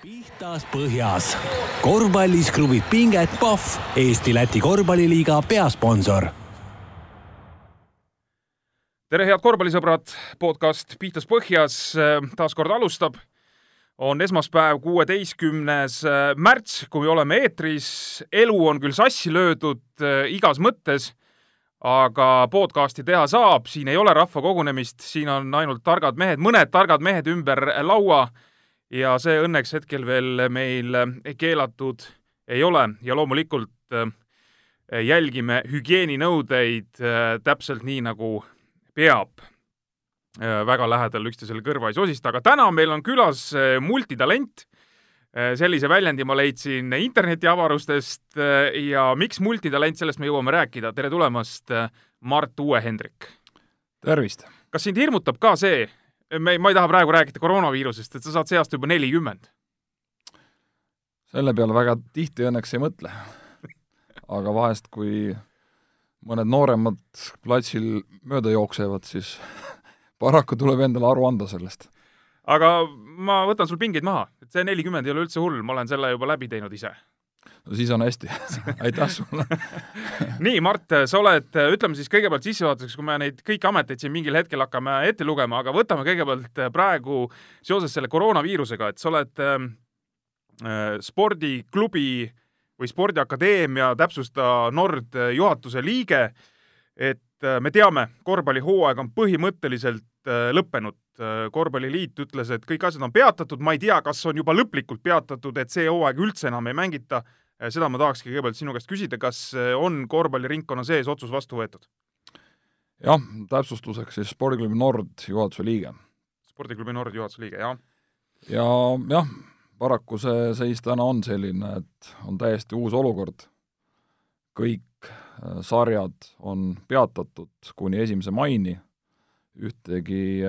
pihtas põhjas. korvpallis kruvib pinget Pahv, Eesti-Läti korvpalliliiga peasponsor. tere, head korvpallisõbrad, podcast Pihtas põhjas taas kord alustab. on esmaspäev, kuueteistkümnes märts, kui oleme eetris. elu on küll sassi löödud äh, igas mõttes, aga podcasti teha saab, siin ei ole rahvakogunemist, siin on ainult targad mehed, mõned targad mehed ümber laua ja see õnneks hetkel veel meil keelatud ei ole ja loomulikult äh, jälgime hügieeninõudeid äh, täpselt nii, nagu peab väga lähedal üksteisele kõrva ei sosista, aga täna meil on külas multitalent. sellise väljendi ma leidsin internetiavarustest ja miks multitalent, sellest me jõuame rääkida. tere tulemast, Mart Uue-Hendrik! tervist! kas sind hirmutab ka see, me, ma ei taha praegu rääkida koroonaviirusest, et sa saad see aasta juba nelikümmend. selle peale väga tihti õnneks ei mõtle. aga vahest, kui mõned nooremad platsil mööda jooksevad, siis paraku tuleb endale aru anda sellest. aga ma võtan sul pingeid maha, et see nelikümmend ei ole üldse hull, ma olen selle juba läbi teinud ise no siis on hästi. Aitäh sulle. Nii, Mart, sa oled, ütleme siis kõigepealt sissejuhatuseks, kui me neid kõiki ameteid siin mingil hetkel hakkame ette lugema, aga võtame kõigepealt praegu seoses selle koroonaviirusega, et sa oled äh, spordiklubi või spordiakadeemia, täpsusta Nord juhatuse liige, et äh, me teame, korvpallihooaeg on põhimõtteliselt äh, lõppenud. korvpalliliit ütles, et kõik asjad on peatatud, ma ei tea, kas on juba lõplikult peatatud, et see hooaeg üldse enam ei mängita seda ma tahakski kõigepealt sinu käest küsida, kas on korvpalliringkonna sees otsus vastu võetud? jah, täpsustuseks siis spordiklubi Nord juhatuse liige. spordiklubi Nord juhatuse liige, jah. ja jah, paraku see seis täna on selline, et on täiesti uus olukord. kõik sarjad on peatatud kuni esimese maini, ühtegi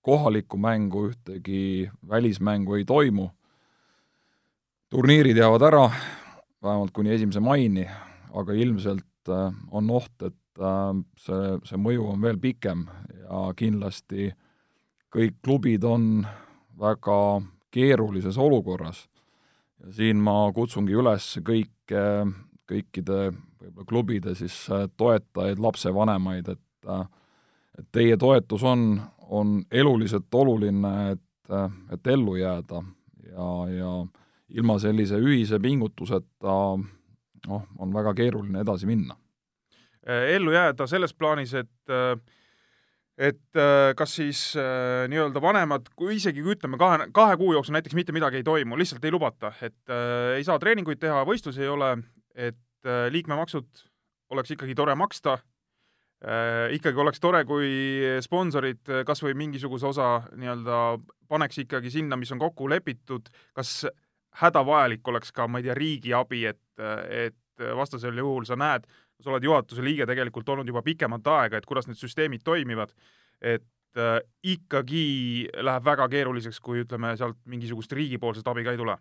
kohalikku mängu, ühtegi välismängu ei toimu turniirid jäävad ära, vähemalt kuni esimese maini, aga ilmselt äh, on oht, et äh, see, see mõju on veel pikem ja kindlasti kõik klubid on väga keerulises olukorras. ja siin ma kutsungi üles kõike, kõikide võib-olla klubide siis äh, toetajaid, lapsevanemaid, et et teie toetus on, on eluliselt oluline, et, et ellu jääda ja, ja ilma sellise ühise pingutuseta noh, on väga keeruline edasi minna. ellu jääda selles plaanis, et et kas siis nii-öelda vanemad, kui isegi kui ütleme, kahe, kahe kuu jooksul näiteks mitte midagi ei toimu, lihtsalt ei lubata, et äh, ei saa treeninguid teha, võistlusi ei ole, et äh, liikmemaksud oleks ikkagi tore maksta äh,, ikkagi oleks tore, kui sponsorid kas või mingisuguse osa nii-öelda paneks ikkagi sinna, mis on kokku lepitud, kas hädavajalik oleks ka, ma ei tea, riigi abi, et, et vastasel juhul sa näed, sa oled juhatuse liige tegelikult olnud juba pikemat aega, et kuidas need süsteemid toimivad, et äh, ikkagi läheb väga keeruliseks, kui ütleme, sealt mingisugust riigipoolset abi ka ei tule.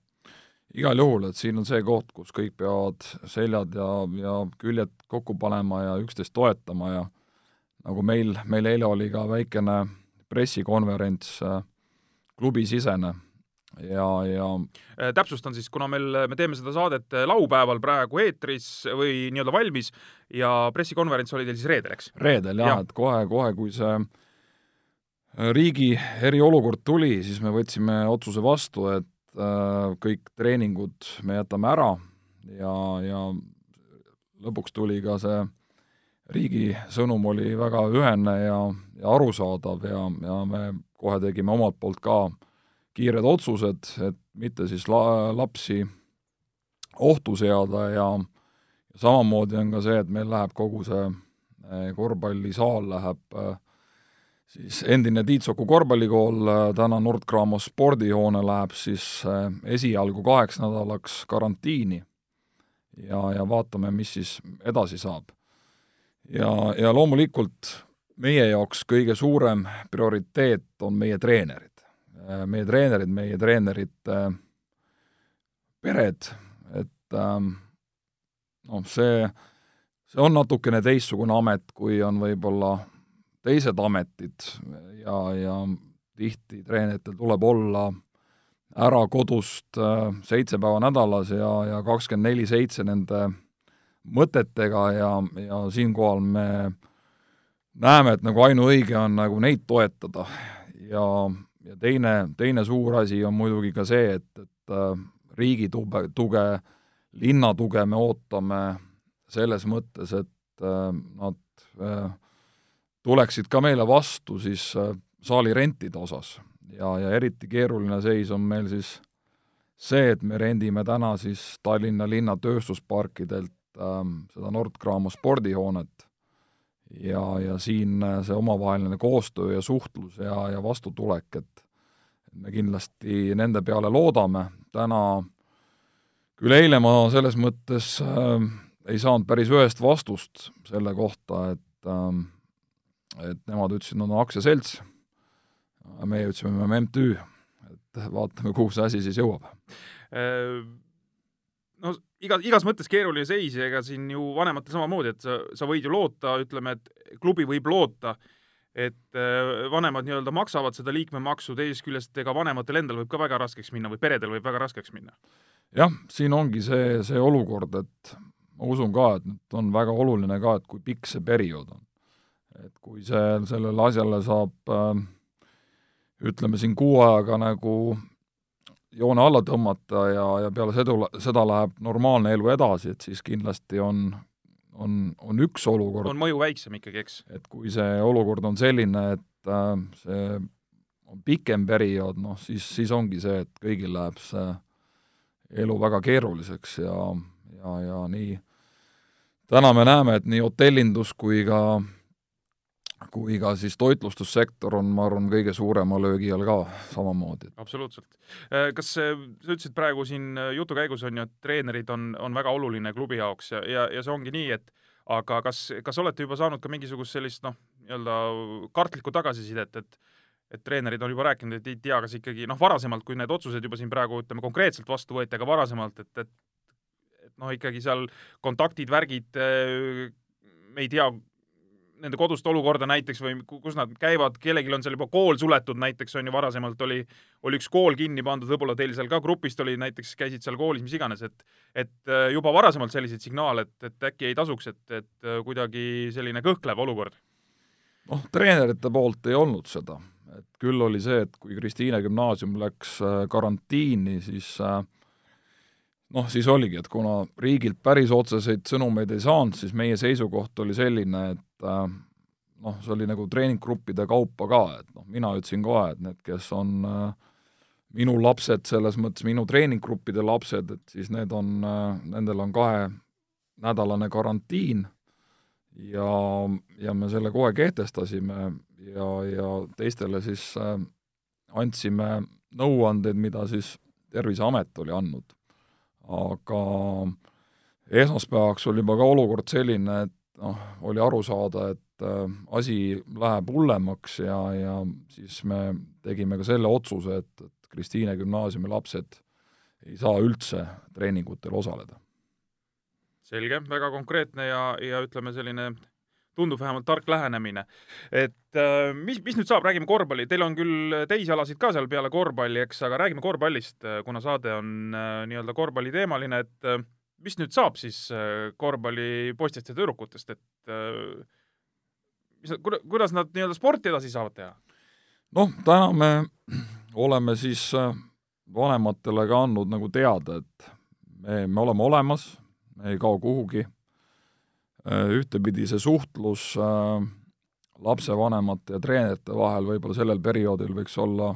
Igal juhul, et siin on see koht, kus kõik peavad seljad ja, ja küljed kokku panema ja üksteist toetama ja nagu meil, meil eile oli ka väikene pressikonverents äh, klubisisene ja, ja äh, täpsustan siis, kuna meil, me teeme seda saadet äh, laupäeval praegu eetris või nii-öelda valmis ja pressikonverents oli teil siis reedel, eks? reedel jah ja., et kohe-kohe, kui see äh, riigi eriolukord tuli, siis me võtsime otsuse vastu, et kõik treeningud me jätame ära ja, ja lõpuks tuli ka see riigi sõnum oli väga ühene ja, ja arusaadav ja, ja me kohe tegime omalt poolt ka äh, kiired otsused, et mitte siis la-, lapsi ohtu seada ja samamoodi on ka see, et meil läheb kogu see eh, korvpallisaal läheb eh, siis endine Tiitsoku korvpallikool, eh, täna Nordkramos spordihoone läheb siis esialgu kaheks nädalaks karantiini ja, ja vaatame, mis siis edasi saab. ja, ja loomulikult meie jaoks kõige suurem prioriteet on meie treenerid. Äh, meie treenerid, meie treenerite pered, et ähm, noh, see, see on natukene teistsugune amet, kui on võib-olla teised ametid ja, ja tihti treeneritel tuleb olla ära kodust äh, seitse päeva nädalas ja, ja kakskümmend neli seitse nende mõtetega ja, ja siinkohal me näeme, et nagu ainuõige on nagu neid toetada ja, ja teine, teine suur asi on muidugi ka see, et, et äh, riigi tuge, tuge, linna tuge me ootame selles mõttes, et äh, nad äh, tuleksid ka meile vastu siis saali rentide osas. Ja, ja eriti keeruline seis on meil siis see, et me rendime täna siis Tallinna linna tööstusparkidelt ähm, seda Nordkramo spordihoonet ja, ja siin äh, see omavaheline koostöö ja suhtlus ja, ja vastutulek, et me kindlasti nende peale loodame, täna küll eile ma selles mõttes äh, ei saanud päris ühest vastust selle kohta, et äh, et nemad ütlesid, nad on aktsiaselts, meie ütlesime, me oleme MTÜ, et vaatame, kuhu see asi siis jõuab. Äh, no iga, igas mõttes keeruline seis ja ega siin ju vanematel samamoodi, et sa, sa võid ju loota, ütleme, et klubi võib loota, et äh, vanemad nii-öelda maksavad seda liikmemaksu, teisest küljest ega vanematel endal võib ka väga raskeks minna või peredel võib väga raskeks minna. jah, siin ongi see, see olukord, et ma usun ka, et nüüd on väga oluline ka, et kui pikk see periood on. et kui see, sellele asjale saab äh, ütleme siin kuu ajaga nagu joone alla tõmmata ja, ja peale seda, seda läheb normaalne elu edasi, et siis kindlasti on, on, on üks olukord. on mõju väiksem ikkagi, eks? et kui see olukord on selline, et äh, see on pikem periood, noh siis, siis ongi see, et kõigil läheb see elu väga keeruliseks ja, ja, ja nii täna me näeme, et nii hotellindus kui ka äh, kui ka siis toitlustussektor on, ma arvan, kõige suurema löögi all ka samamoodi. absoluutselt. Äh, kas sa ütlesid praegu siin äh, jutu käigus on ju, et treenerid on, on väga oluline klubi jaoks ja, ja, ja see ongi nii, et aga kas, kas olete juba saanud ka mingisugust sellist noh, nii-öelda kartlikku tagasisidet, et et treenerid on juba rääkinud, et ei tea, kas ikkagi noh, varasemalt, kui need otsused juba siin praegu ütleme konkreetselt vastu võeti, aga varasemalt, et, et et noh, ikkagi seal kontaktid, värgid, äh, me ei tea, nende kodust olukorda näiteks või kus nad käivad, kellelgi on seal juba kool suletud näiteks, on ju, varasemalt oli, oli üks kool kinni pandud, võib-olla teil seal ka grupist oli näiteks, käisid seal koolis, mis iganes, et et äh, juba varasemalt selliseid signaale, et, et äkki ei tasuks, et, et äh, kuidagi selline kõhklev olukord? noh, treenerite poolt ei olnud seda, et küll oli see, et kui Kristiine gümnaasium läks äh, karantiini, siis noh, siis oligi, et kuna riigilt päris otseseid sõnumeid ei saanud, siis meie seisukoht oli selline, et äh, noh, see oli nagu treeninggruppide kaupa ka, et noh, mina ütlesin kohe, et need, kes on äh, minu lapsed, selles mõttes minu treeninggruppide lapsed, et siis need on, äh, nendel on kahenädalane karantiin ja, ja me selle kohe kehtestasime ja, ja teistele siis andsime nõuandeid, mida siis Terviseamet oli andnud. Aga esmaspäevaks oli juba ka olukord selline, et noh, oli aru saada, et äh, asi läheb hullemaks ja, ja siis me tegime ka selle otsuse, et, et Kristiine gümnaasiumi lapsed ei saa üldse treeningutel osaleda. selge, väga konkreetne ja, ja ütleme, selline tundub vähemalt tark lähenemine. et äh, mis, mis nüüd saab, räägime korvpalli, teil on küll teisi alasid ka seal peale korvpalli, eks, aga räägime korvpallist, kuna saade on äh, nii-öelda korvpalliteemaline, et äh, mis nüüd saab siis äh, korvpallipoistest ja tüdrukutest, et äh, mis kuidas nad nii-öelda sporti edasi saavad teha? noh, täna me oleme siis äh, vanematele ka andnud nagu teada, et me, me oleme olemas, me ei kao kuhugi, ühtepidi see suhtlus lapsevanemate ja treenerite vahel võib-olla sellel perioodil võiks olla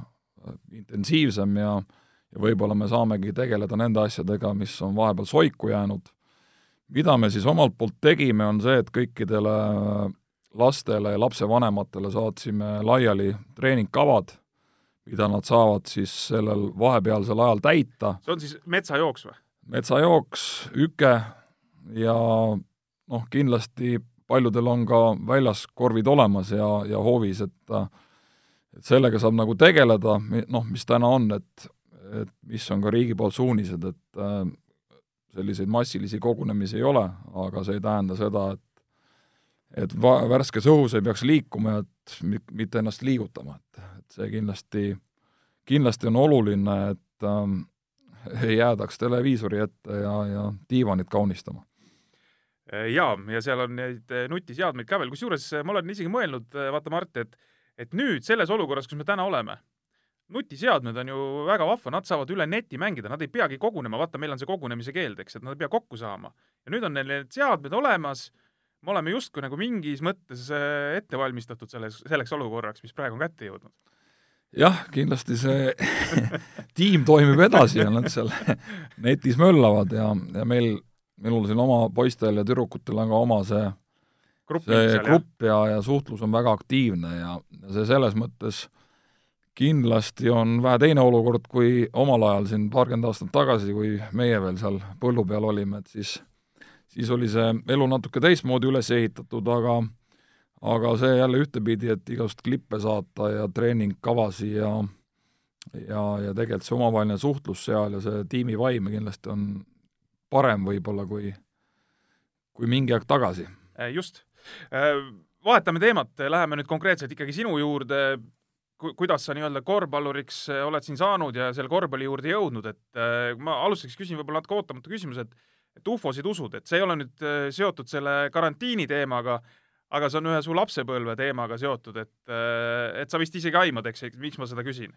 intensiivsem ja äh, ja võib-olla me saamegi tegeleda nende asjadega, mis on vahepeal soiku jäänud. mida me siis omalt poolt tegime, on see, et kõikidele lastele ja lapsevanematele saatsime laiali treeningkavad, mida nad saavad siis sellel vahepealsel ajal täita. see on siis metsajooks või? metsajooks, üke ja noh, kindlasti paljudel on ka väljas korvid olemas ja, ja hoovis, et et sellega saab nagu tegeleda, noh, mis täna on, et et mis on ka riigi poolt suunised, et äh, selliseid massilisi kogunemisi ei ole, aga see ei tähenda seda, et et va-, värskes õhus ei peaks liikuma, et mitte ennast liigutama, et, et see kindlasti, kindlasti on oluline, et ähm, ei jäädaks televiisori ette ja, ja diivanit kaunistama. Jaa, ja seal on neid nutiseadmeid ka veel, kusjuures ma olen isegi mõelnud, vaata Mart, et et nüüd selles olukorras, kus me täna oleme, nutiseadmed on ju väga vahva, nad saavad üle neti mängida, nad ei peagi kogunema, vaata, meil on see kogunemise keeld, eks, et nad ei pea kokku saama. ja nüüd on neil need seadmed olemas, me oleme justkui nagu mingis mõttes ette valmistatud selles, selleks olukorraks, mis praegu on kätte jõudnud. Jah, kindlasti see tiim toimib edasi ja nad seal netis möllavad ja, ja meil, minul siin oma poistel ja tüdrukutel on ka oma see grupp, see grupp ja, ja suhtlus on väga aktiivne ja, ja see selles mõttes kindlasti on vähe teine olukord kui omal ajal siin paarkümmend aastat tagasi, kui meie veel seal põllu peal olime, et siis siis oli see elu natuke teistmoodi üles ehitatud, aga aga see jälle ühtepidi, et igast klippe saata ja treeningkavasi ja ja, ja tegelikult see omavaheline suhtlus seal ja see tiimi vaim kindlasti on parem võib-olla kui, kui mingi aeg tagasi. Äh, just. Äh, vahetame teemat, läheme nüüd konkreetselt ikkagi sinu juurde, kuidas sa nii-öelda korvpalluriks äh, oled siin saanud ja selle korvpalli juurde jõudnud, et ma alustuseks küsin võib-olla natuke ootamatu küsimuse, et et ufosid usud, et see ei ole nüüd seotud selle karantiini teemaga, aga see on ühe su lapsepõlve teemaga seotud, et, et sa vist isegi aimad, eks, miks ma seda küsin?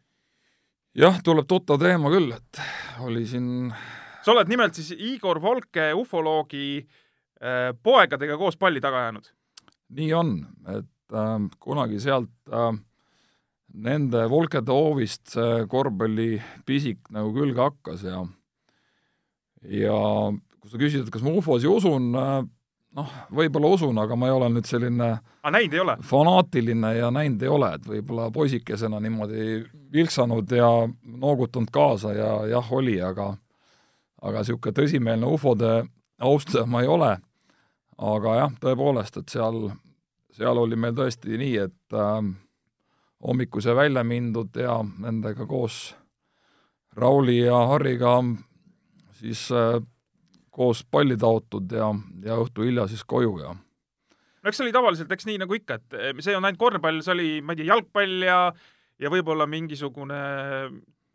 jah, tuleb tuttav teema küll, et oli siin sa oled nimelt siis Igor Volke ufoloogi äh, poegadega koos palli taga jäänud? nii on, et äh, kunagi sealt äh, nende Volkede hoovist see korvpallipisik nagu külge hakkas ja ja kui sa küsid, et kas ma ufosi usun äh,, noh, võib-olla usun, aga ma ei ole nüüd selline aga näinud ei ole? fanaatiline ja näinud ei ole, et võib-olla poisikesena niimoodi vilksanud ja noogutanud kaasa ja jah, oli, aga aga niisugune tõsimeelne ufode austaja ma ei ole. aga jah, tõepoolest, et seal, seal oli meil tõesti nii, et äh, hommikul sai välja mindud ja nendega koos Rauli ja Harriga siis äh, koos palli taotud ja, ja õhtu hilja siis koju ja no eks see oli tavaliselt, eks nii nagu ikka, et eh, see olnud ainult korvpall, see oli, ma ei tea, jalgpall ja ja võib-olla mingisugune,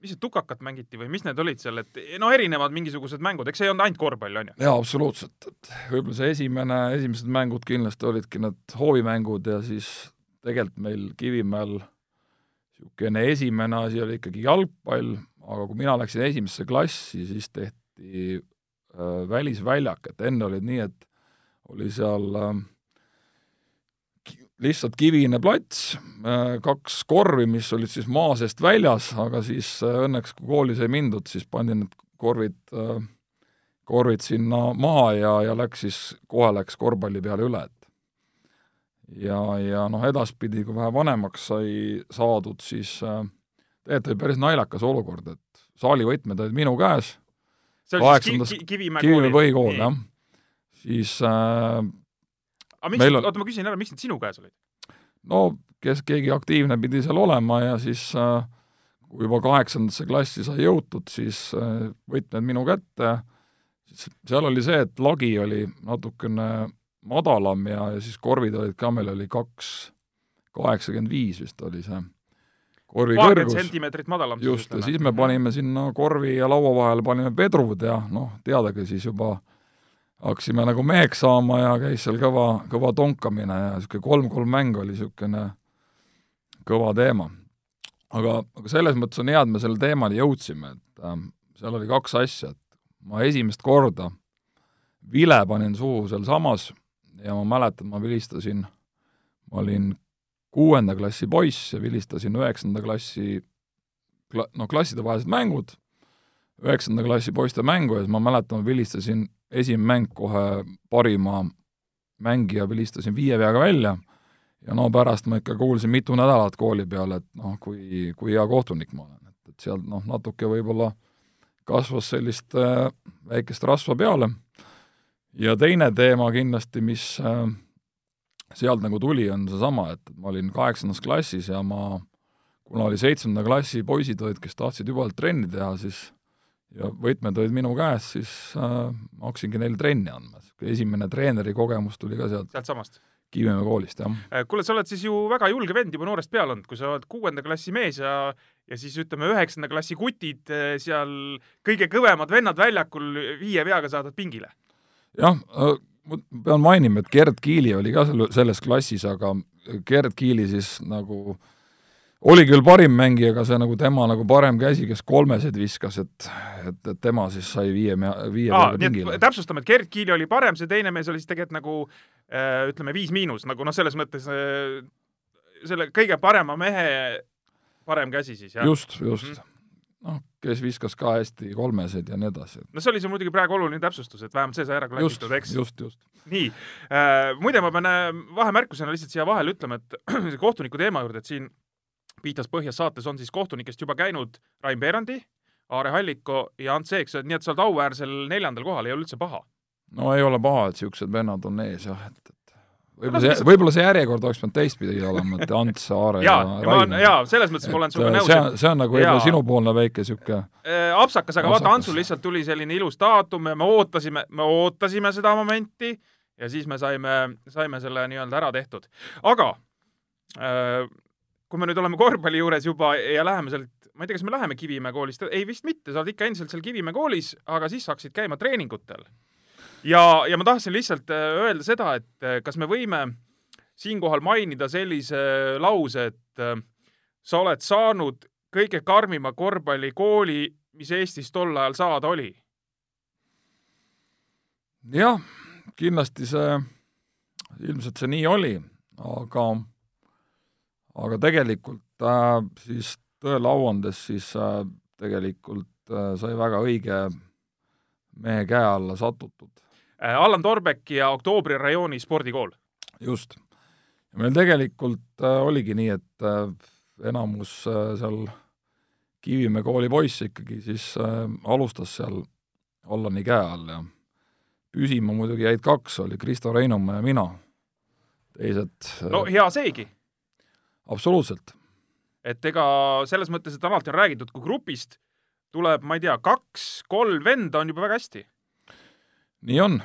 mis see, tukakat mängiti või mis need olid seal, et no erinevad mingisugused mängud, eks see ei olnud ainult korvpall, on ju? jaa, absoluutselt, et võib-olla see esimene, esimesed mängud kindlasti olidki need hoovimängud ja siis tegelikult meil Kivimäel niisugune esimene asi oli ikkagi jalgpall, aga kui mina läksin esimesse klassi, siis tehti Äh, välisväljak, et enne oli nii, et oli seal äh, lihtsalt kivine plats, äh, kaks korvi, mis olid siis maa seest väljas, aga siis õnneks, kui kooli sai mindud, siis pandi need korvid, korvid sinna maha ja, ja läks siis, kohe läks korvpalli peale üle, et. Ja, ja noh, edaspidi, kui vähe vanemaks sai saadud, siis tegelikult oli päris naljakas olukord, et saalivõtmed olid minu käes. Kaheksandas Kivimäe põhikool, jah. siis äh, aga miks, oota, ma küsin ära, miks need sinu käes olid? no kes, keegi aktiivne pidi seal olema ja siis äh, kui juba kaheksandasse klassi sai jõutud, siis äh, võtmed minu kätte, siis seal oli see, et lagi oli natukene madalam ja, ja siis korvid olid ka, meil oli kaks, kaheksakümmend viis vist oli see korvi kõrgus. sentimeetrit madalam. just, ja siis me panime sinna korvi ja laua vahele panime vedrud ja noh, teadagi siis juba hakkasime nagu meheks saama ja käis seal kõva, kõva tonkamine ja niisugune kolm-kolm mäng oli niisugune kõva teema. aga, aga selles mõttes on hea, et me selle teemani jõudsime, et äh, seal oli kaks asja, et ma esimest korda vile panin suhu sealsamas ja ma mäletan, ma vilistasin, ma olin kuuenda klassi poiss ja vilistasin üheksanda klassi kla-, noh, klassidevahelised mängud, üheksanda klassi poiste mängu ja siis ma mäletan, ma vilistasin esimene mäng kohe parima mängija, vilistasin viie peaga välja ja no pärast ma ikka kuulsin mitu nädalat kooli peal, et noh, kui, kui hea kohtunik ma olen, et, et sealt noh, natuke võib-olla kasvas sellist äh, väikest rasva peale. ja teine teema kindlasti, mis äh, sealt nagu tuli, on seesama, et ma olin kaheksandas klassis ja ma, kuna oli seitsmenda klassi poisid olid, kes tahtsid jubedalt trenni teha, siis ja võtmed olid minu käes, siis äh, ma hakkasingi neile trenni andma. esimene treeneri kogemus tuli ka sealt. sealtsamast? Kivimäe koolist, jah. Äh, kuule, sa oled siis ju väga julge vend juba noorest peale olnud, kui sa oled kuuenda klassi mees ja ja siis ütleme, üheksanda klassi kutid äh, seal kõige kõvemad vennad väljakul viie peaga saadad pingile. jah, ma pean mainima, et Gerd Kiili oli ka selle, selles klassis, aga Gerd Kiili siis nagu oli küll parim mängija, aga see nagu tema nagu parem käsi, kes kolmesed viskas, et et, et tema siis sai viie, viie Aa, pingile. täpsustame, et Gerd Kiili oli parem, see teine mees oli siis tegelikult nagu äh, ütleme, viis miinus, nagu noh, selles mõttes äh, selle kõige parema mehe parem käsi siis, jah? just, just mm. -hmm noh, kes viskas ka hästi kolmesed ja nii edasi. no see oli sul muidugi praegu oluline täpsustus, et vähemalt see sai ära klassitud, eks? just, just. nii äh,, muide, ma pean äh, vahemärkusena lihtsalt siia vahele ütlema, et kohtuniku teema juurde, et siin Piitas Põhjas saates on siis kohtunikest juba käinud Rain Peerandi, Aare Halliko ja Ants Eeks, nii et sa oled auväärsel neljandal kohal, ei ole üldse paha. no ei ole paha, et niisugused vennad on ees jah, et, et võib-olla see, võib-olla see järjekord oleks pidanud teistpidi olema, et Ants, Aare ja, ja Rain. jaa, selles mõttes ma olen sinuga nõus. see on, see on nagu võib-olla sinupoolne väike niisugune äh, apsakas, aga vaata, Antsul lihtsalt tuli selline ilus daatum ja me ootasime, me ootasime seda momenti ja siis me saime, saime selle nii-öelda ära tehtud. aga äh, kui me nüüd oleme korvpalli juures juba ja läheme sealt, ma ei tea, kas me läheme Kivimäe koolist, ei vist mitte, sa oled ikka endiselt seal Kivimäe koolis, aga siis sa hakkasid käima treeningutel. ja, ja ma tahtsin lihtsalt äh, öelda seda, et äh, kas me võime siinkohal mainida sellise lause, et äh, sa oled saanud kõige karmima korvpallikooli, mis Eestis tol ajal saada oli? jah, kindlasti see, ilmselt see nii oli, aga aga tegelikult äh, siis tõele au andes siis äh, tegelikult äh, sai väga õige mehe käe alla satutud. Äh, Allan Torbek ja Oktoobri rajooni spordikool. just. meil tegelikult äh, oligi nii, et äh, enamus äh, seal Kivimäe kooli poisse ikkagi siis äh, alustas seal Allani käe all ja püsima muidugi jäid kaks, oli Kristo Reinumaa ja mina. teised no hea seegi absoluutselt. et ega selles mõttes, et alati on räägitud, kui grupist tuleb, ma ei tea, kaks-kolm venda, on juba väga hästi. nii on.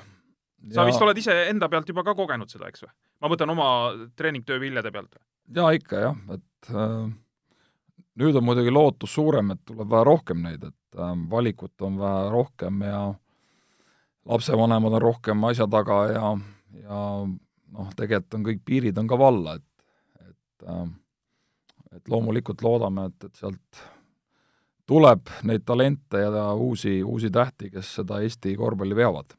sa ja... vist oled ise enda pealt juba ka kogenud seda, eks või? ma mõtlen oma treeningtöö viljade pealt. jaa, ikka jah, et äh, nüüd on muidugi lootus suurem, et tuleb vähe rohkem neid, et äh, valikut on vähe rohkem ja lapsevanemad on rohkem asja taga ja, ja noh, tegelikult on kõik piirid on ka valla, et et äh, et loomulikult loodame, et, et sealt tuleb neid talente ja uusi, uusi tähti, kes seda Eesti korvpalli veavad.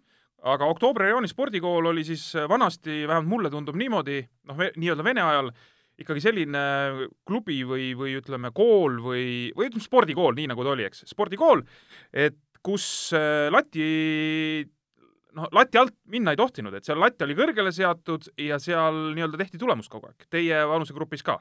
aga Oktoobri rajooni spordikool oli siis vanasti, vähemalt mulle tundub niimoodi, noh, nii-öelda Vene ajal, ikkagi selline klubi või, või ütleme, kool või, või ütleme, spordikool, nii nagu ta oli, eks, spordikool, et kus äh, lati noh, lati alt minna ei tohtinud, et seal latt oli kõrgele seatud ja seal nii-öelda tehti tulemust kogu aeg. Teie vanusegrupis ka?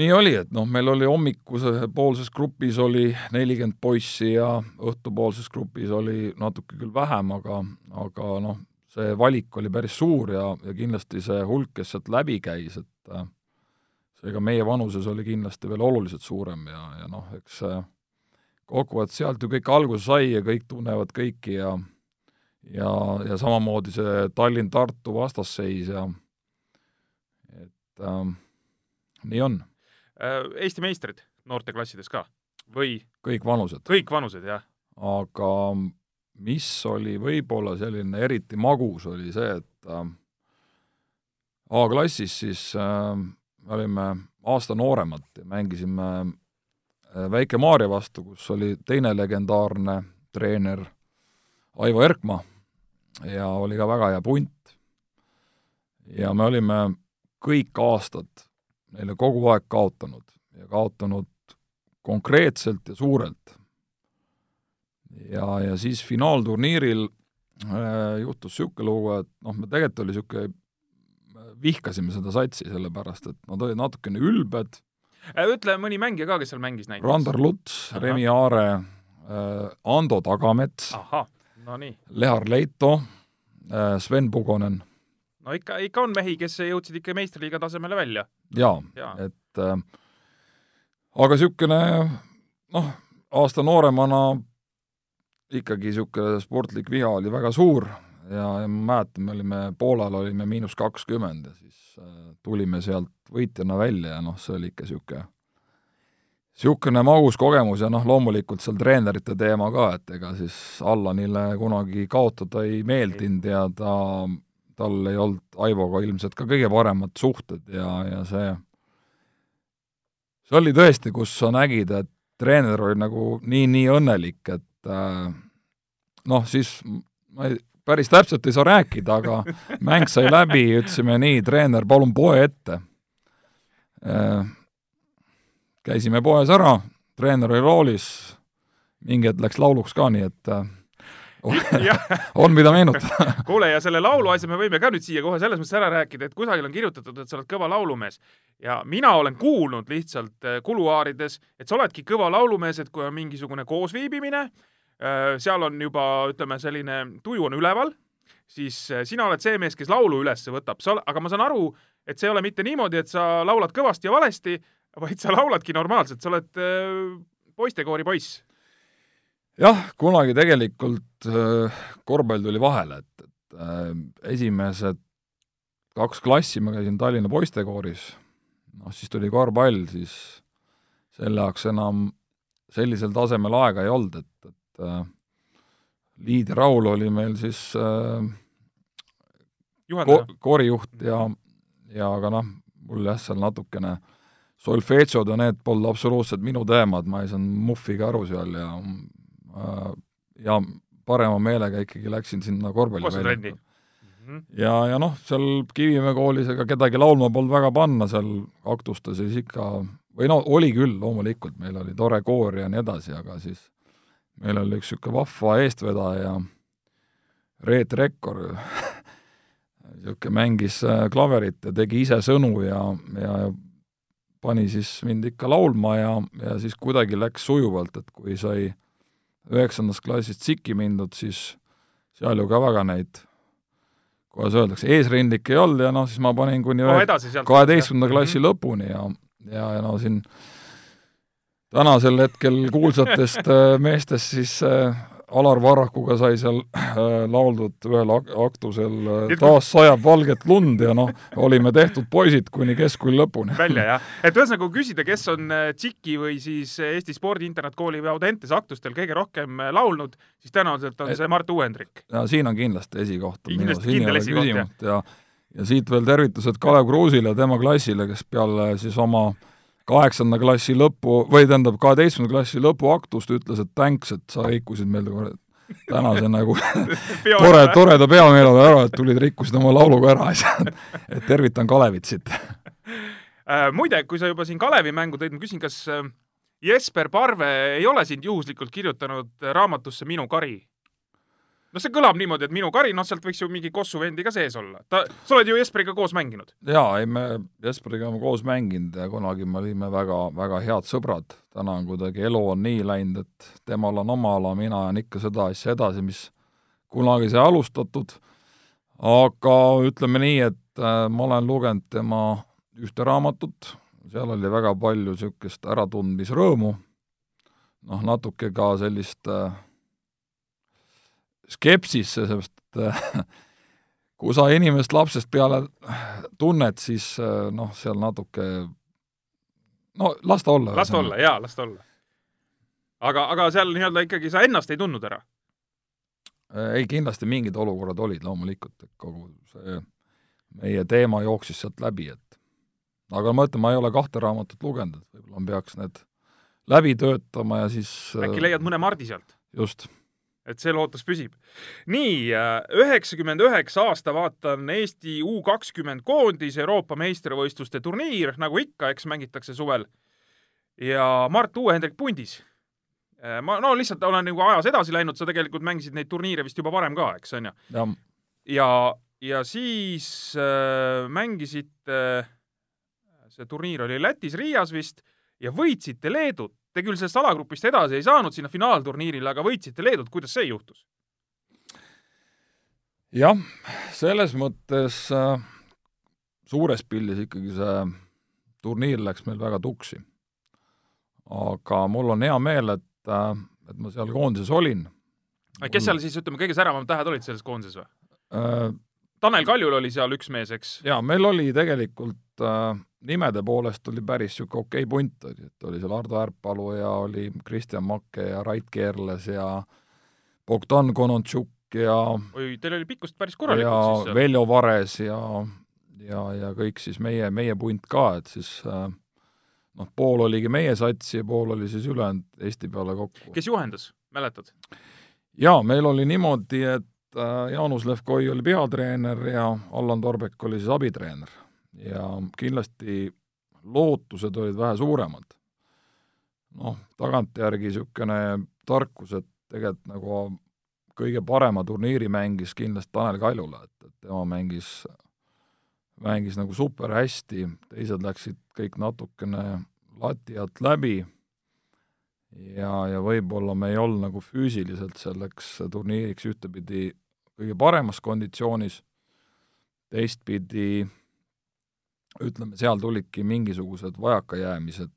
nii oli, et noh, meil oli hommikuse poolses grupis oli nelikümmend poissi ja õhtupoolses grupis oli natuke küll vähem, aga, aga noh, see valik oli päris suur ja, ja kindlasti see hulk, kes sealt läbi käis, et äh, seega meie vanuses oli kindlasti veel oluliselt suurem ja, ja noh, eks kokkuvõttes sealt ju kõik alguse sai ja kõik tunnevad kõiki ja ja, ja samamoodi see Tallinn-Tartu vastasseis ja et ähm, nii on. Äh, Eesti meistrid noorteklassides ka või? kõik vanused. kõik vanused, jah. aga mis oli võib-olla selline eriti magus, oli see, et äh, A-klassis siis äh, me olime aasta nooremad ja mängisime äh, Väike-Maarja vastu, kus oli teine legendaarne treener Aivo Erkma ja oli ka väga hea punt. ja me olime kõik aastad neile kogu aeg kaotanud ja kaotanud konkreetselt ja suurelt. ja, ja siis finaalturniiril äh, juhtus niisugune lugu, et noh, me tegelikult oli niisugune, vihkasime seda satsi, sellepärast et nad olid natukene ülbed. Äh, ütle mõni mängija ka, kes seal mängis näiteks. Randar Luts, Remi Aare äh,, Ando Tagamets. ahah no nii. Lehar Leito, äh, Sven Pugonen. no ikka, ikka on mehi, kes jõudsid ikka meistriliiga tasemele välja. jaa ja., et äh, aga niisugune noh, aasta nooremana ikkagi niisugune sportlik viha oli väga suur, ja, ja ma mäletan, me olime, Poolal olime miinus kakskümmend ja siis äh, tulime sealt võitjana välja ja noh, see oli ikka niisugune niisugune magus kogemus ja noh, loomulikult seal treenerite teema ka, et ega siis Allanile kunagi kaotada ei meeldinud ja ta, tal ei olnud Aivoga ilmselt ka kõige paremad suhted ja, ja see, see oli tõesti, kus sa nägid, et treener oli nagu nii-nii õnnelik, et äh, noh, siis ma ei, päris täpselt ei saa rääkida, aga mäng sai läbi, ütlesime nii, treener, palun poe ette. Äh, käisime poes ära, treener oli roolis, mingi hetk läks lauluks ka, nii et äh, on, mida meenutada. Kuule, ja selle laulu asja me võime ka nüüd siia kohe selles mõttes ära rääkida, et kusagil on kirjutatud, et sa oled kõva laulumees. ja mina olen kuulnud lihtsalt äh, kuluaarides, et sa oledki kõva laulumees, et kui on mingisugune koosviibimine, äh, seal on juba, ütleme, selline tuju on üleval, siis sina oled see mees, kes laulu üles võtab, sa, aga ma saan aru, et see ei ole mitte niimoodi, et sa laulad kõvasti ja valesti, vaid sa lauladki normaalselt, sa oled äh, poistekoori poiss. jah, kunagi tegelikult äh, korvpall tuli vahele, et, et äh, esimesed kaks klassi ma käisin Tallinna poistekooris, noh siis tuli korvpall, siis selle jaoks enam sellisel tasemel aega ei olnud, et, et äh, Liidi Raul oli meil siis äh, ko koorijuht ja, ja aga noh, mul jah, seal natukene äh, solfedžod ja need polnud absoluutselt minu teemad, ma ei saanud muhviga aru seal ja äh, ja parema meelega ikkagi läksin sinna korvpalliväljakule. Mhm. ja, ja noh, seal Kivimäe koolis ega kedagi laulma polnud väga panna, seal aktustes siis ikka, või no oli küll loomulikult, meil oli tore koor ja nii edasi, aga siis meil oli üks niisugune vahva eestvedaja, Reet Rekkor niisugune mängis äh, klaverit ja tegi ise sõnu ja, ja pani siis mind ikka laulma ja, ja siis kuidagi läks sujuvalt, et kui sai üheksandast klassist sikki mindud, siis seal ju ka väga neid, kuidas öeldakse, eesrindlik ei olnud ja noh, siis ma panin kuni kaheteistkümnenda klassi mm -hmm. lõpuni ja, ja, ja no siin tänasel hetkel kuulsatest äh, meestest siis äh, Alar Varrakuga sai seal äh, lauldud ühel ak-, aktusel äh, Taas sajab valget lund ja noh, olime tehtud poisid kuni keskkooli lõpuni. välja, jah. et ühesõnaga, kui küsida, kes on äh, TSIK-i või siis Eesti Spordi Internatkooli või Audentese aktustel kõige rohkem äh, laulnud, siis tõenäoliselt on see Mart Uuendrik. ja siin on kindlasti esikoht. kindlasti kindel esikoht, jah. ja ja siit veel tervitused Kalev Kruusile ja tema klassile, kes peale siis oma äh, kaheksanda klassi lõpu, või tähendab, kaheteistkümnenda klassi lõpuaktust ütles, et thanks, et sa rikkusid meil tänase nagu tore, toreda peameeleolu ära, et tulid, rikkusid oma lauluga ära asja. et tervitan Kalevit siit äh,. muide, kui sa juba siin Kalevi mängu tõid, ma küsin, kas äh, Jesper Parve ei ole sind juhuslikult kirjutanud raamatusse Minu kari? No see kõlab niimoodi, et minu kari, noh, sealt võiks ju mingi Kossu vendi ka sees olla. ta, sa oled ju Jesperiga koos mänginud? jaa, ei me Jesperiga oleme koos mänginud ja kunagi me olime väga, väga head sõbrad. täna on kuidagi elu on nii läinud, et temal on oma ala, mina ajan ikka seda asja edasi, mis kunagi sai alustatud, aga ütleme nii, et äh, ma olen lugenud tema ühte raamatut, seal oli väga palju niisugust äratundmisrõõmu, noh, natuke ka sellist äh, skepsisse, sest kui sa inimest lapsest peale tunned, siis noh, seal natuke no las ta olla. las ta olla, jaa, las ta olla. aga, aga seal nii-öelda ikkagi sa ennast ei tundnud ära? Ei, kindlasti mingid olukorrad olid loomulikult, et kogu see meie teema jooksis sealt läbi, et aga ma ütlen, ma ei ole kahte raamatut lugenud, et võib-olla ma peaks need läbi töötama ja siis äkki leiad mõne Mardi sealt? just et see lootus püsib. nii, äh, üheksakümmend üheksa aasta vaatan Eesti U kakskümmend koondis Euroopa meistrivõistluste turniir, nagu ikka, eks mängitakse suvel. ja Mart Uue-Hendrik pundis. Äh, ma no lihtsalt olen nagu ajas edasi läinud, sa tegelikult mängisid neid turniire vist juba varem ka, eks on ju? ja, ja, ja siis äh, mängisite äh,, see turniir oli Lätis Riias vist ja võitsite Leedut Te küll sellest alagrupist edasi ei saanud sinna finaalturniirile, aga võitsite Leedut, kuidas see juhtus? jah, selles mõttes äh, suures pildis ikkagi see turniir läks meil väga tuksi. aga mul on hea meel, et äh,, et ma seal koondises olin. kes seal siis, ütleme, kõige säravamad tähed olid selles koondises või? äh, Tanel Kaljul oli seal üks mees, eks? jaa, meil oli tegelikult äh, nimede poolest oli päris niisugune okei punt oli, et oli seal Ardo Ärpalu ja oli Kristjan Makke ja Rait Keerles ja Bogdan Konontšuk ja oi, teil oli pikkust päris korralikult siis seal. Veljo Vares ja, ja, ja kõik siis meie, meie punt ka, et siis äh, noh, pool oligi meie sats ja pool oli siis ülejäänud Eesti peale kokku. kes juhendas, mäletad? jaa, meil oli niimoodi, et Jaanus Levkoi oli peatreener ja Allan Torbek oli siis abitreener. ja kindlasti lootused olid vähe suuremad. noh, tagantjärgi niisugune tarkus, et tegelikult nagu kõige parema turniiri mängis kindlasti Tanel Kaljula, et, et tema mängis, mängis nagu super hästi, teised läksid kõik natukene lati alt läbi ja, ja võib-olla me ei olnud nagu füüsiliselt selleks turniiriks ühtepidi kõige paremas konditsioonis, teistpidi ütleme, seal tulidki mingisugused vajakajäämised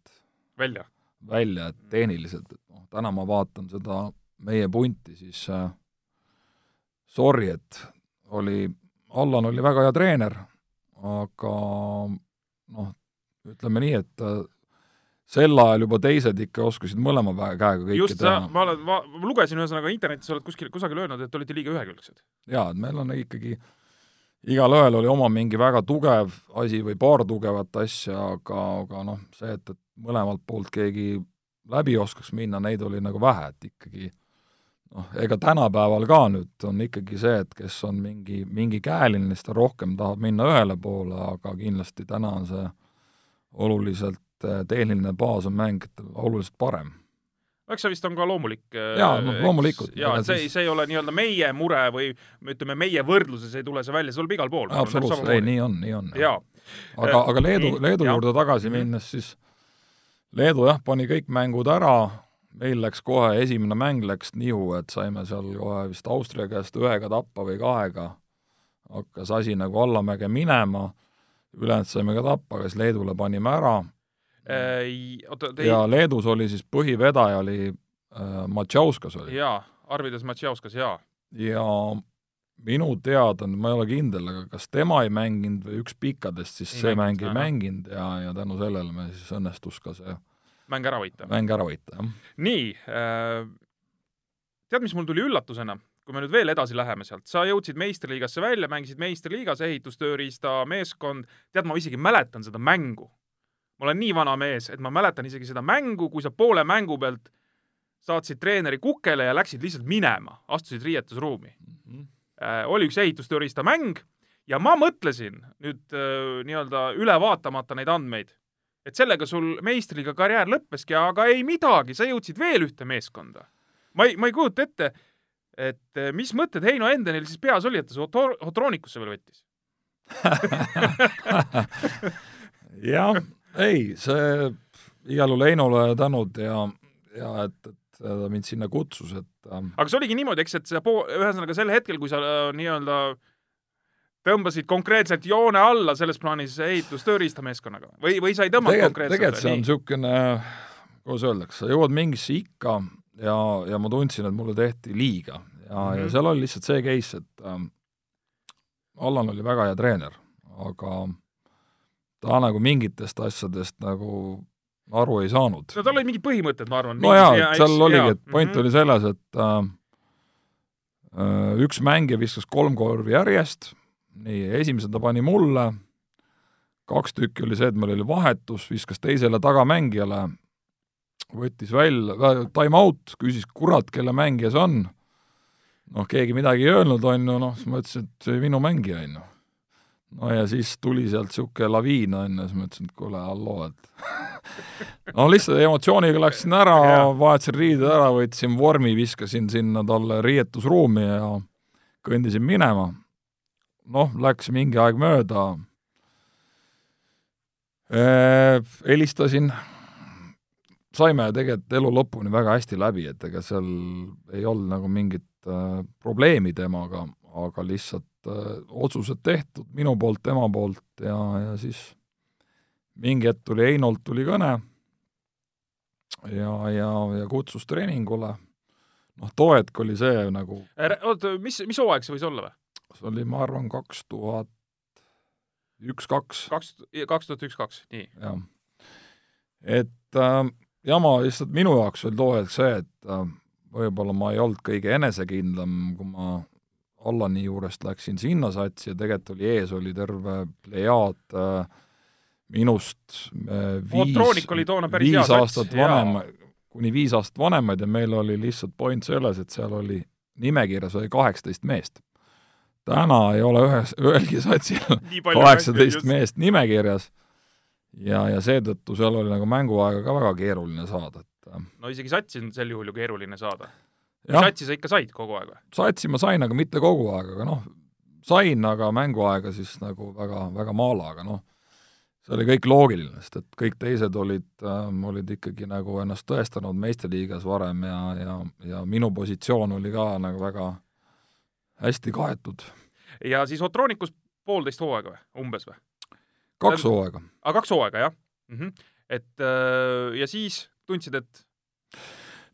välja? välja, et tehniliselt, et noh, täna ma vaatan seda meie punti, siis äh, sorry, et oli, Allan oli väga hea treener, aga noh, ütleme nii, et äh, sel ajal juba teised ikka oskasid mõlema käega kõike just teha. ma olen, ma lugesin ühesõnaga internetis, oled kuskil, kusagil öelnud, et olite liiga ühekülgsed. jaa, et meil on ikkagi, igalühel oli oma mingi väga tugev asi või paar tugevat asja, aga, aga noh, see, et, et mõlemalt poolt keegi läbi oskaks minna, neid oli nagu vähe, et ikkagi noh, ega tänapäeval ka nüüd on ikkagi see, et kes on mingi, mingi käeline, siis ta rohkem tahab minna ühele poole, aga kindlasti täna on see oluliselt eh, tehniline baas on mängijatel oluliselt parem. eks see vist on ka loomulik. Jaa, noh, loomulikult. jaa, Ega see siis- see ei ole nii-öelda meie mure või ütleme, meie võrdluses ei tule see välja, see tuleb igal pool. absoluutselt, ei, nii on, nii on. aga, aga Leedu, Nii, Leedu jah. juurde tagasi Mhm. minnes, siis Leedu jah, pani kõik mängud ära, meil läks kohe, esimene mäng läks nihu, et saime seal kohe vist Austria käest ühega tappa või kahega, hakkas asi nagu allamäge minema, ülejäänud saime ka tappa, aga siis Leedule panime ära oota, te ja Leedus oli siis põhivedaja oli äh, Matšauskas oli jaa, Arvidas Matšauskas, jaa. ja minu teada, ma ei ole kindel, aga kas tema ei mänginud või üks pikkadest, siis Ei see mäng ei mänginud ja, ja tänu sellele me siis õnnestus ka see mäng ära võita. mäng ära võita, jah. nii äh,, tead, mis mul tuli üllatusena, kui me nüüd veel edasi läheme sealt, sa jõudsid meistriliigasse välja, mängisid meistriliigas, ehitustööriista meeskond, tead, ma isegi mäletan seda mängu. Ma olen nii vana mees, et ma mäletan isegi seda mängu, kui sa poole mängu pealt saatsid treeneri kukele ja läksid lihtsalt minema, astusid riietusruumi äh, oli üks ehitustööriista mäng ja ma mõtlesin nüüd äh, nii-öelda üle vaatamata neid andmeid, et sellega sul meistriga karjäär lõppeski, aga ei midagi, sa jõudsid veel ühte meeskonda. ma ei, ma ei kujuta ette, et äh, mis mõtted Heino Endenil siis peas oli, et ta su Otro- Otroonikusse veel võttis? jah, ei, see igal juhul Heinole tänud ja, ja et, et ta mind sinna kutsus, et ähm, aga see oligi niimoodi, eks, et see pool, ühesõnaga sel hetkel, kui sa äh, nii-öelda tõmbasid konkreetselt joone alla selles plaanis ehitustööriistameeskonnaga või, või sa ei tõmmanud konkreetselt? tegelikult see on niisugune, kuidas öeldakse, sa jõuad mingisse ikka ja, ja ma tundsin, et mulle tehti liiga ja mm, -hmm. ja Mhm. seal oli lihtsalt see case, et ähm, Allan oli väga hea treener, aga ta nagu mingitest asjadest nagu aru ei saanud. no tal olid mingid põhimõtted, ma arvan. no jaa, seal oligi, et point oli selles, et äh, äh, üks mängija viskas kolm korvi järjest, nii, esimese ta pani mulle, kaks tükki oli see, et meil oli vahetus, viskas teisele tagamängijale, võttis välja, time out, küsis, kurat, kelle mängija see on. noh, keegi midagi ei öelnud, on ju, noh, siis ma ütlesin, et see minu mängija, on ju. No ja siis tuli sealt niisugune laviin, on ju, siis ma ütlesin, et kuule, halloo, et no lihtsalt emotsiooniga läksin ära vahetasin riided ära, võtsin vormi, viskasin sinna talle riietusruumi ja kõndisin minema. noh, läks mingi aeg mööda. helistasin, saime tegelikult elu lõpuni väga hästi läbi, et ega seal ei olnud nagu mingit äh, probleemi temaga, aga lihtsalt äh, otsused tehtud minu poolt, tema poolt ja, ja siis mingi hetk tuli Heinolt tuli kõne ja, ja, ja kutsus treeningule. noh, too hetk oli see nagu, oota, mis, mis hooaeg see võis olla või? see oli, ma arvan, kaks tuhat üks, kaks. kaks, kaks tuhat üks, kaks, nii. jah. et äh, jama lihtsalt minu jaoks oli too hetk see, et äh, võib-olla ma ei olnud kõige enesekindlam, kui ma Allani juurest läksin sinna satsi ja tegelikult oli ees, oli terve plejaad äh, minust äh, viis, viis aastat vanem, kuni viis aastat vanemaid ja meil oli lihtsalt point selles, et seal oli, nimekirjas oli kaheksateist meest. täna ei ole ühes, ühelgi satsil kaheksateist meest nimekirjas ja, ja seetõttu seal oli nagu mänguaega ka väga keeruline saada, et äh, no isegi satsi on sel juhul ju keeruline saada satsi sa ikka said kogu aeg või? satsi ma sain, aga mitte kogu aeg, aga noh, sain, aga mänguaega siis nagu väga, väga maala, aga noh, see oli kõik loogiline, sest et kõik teised olid äh,, olid ikkagi nagu ennast tõestanud meistriliigas varem ja, ja, ja minu positsioon oli ka nagu väga hästi kaetud. ja siis Otroonikus poolteist hooaega või, umbes või? kaks hooaega. aa, kaks hooaega, jah mm? -hmm. et äh, ja siis tundsid, et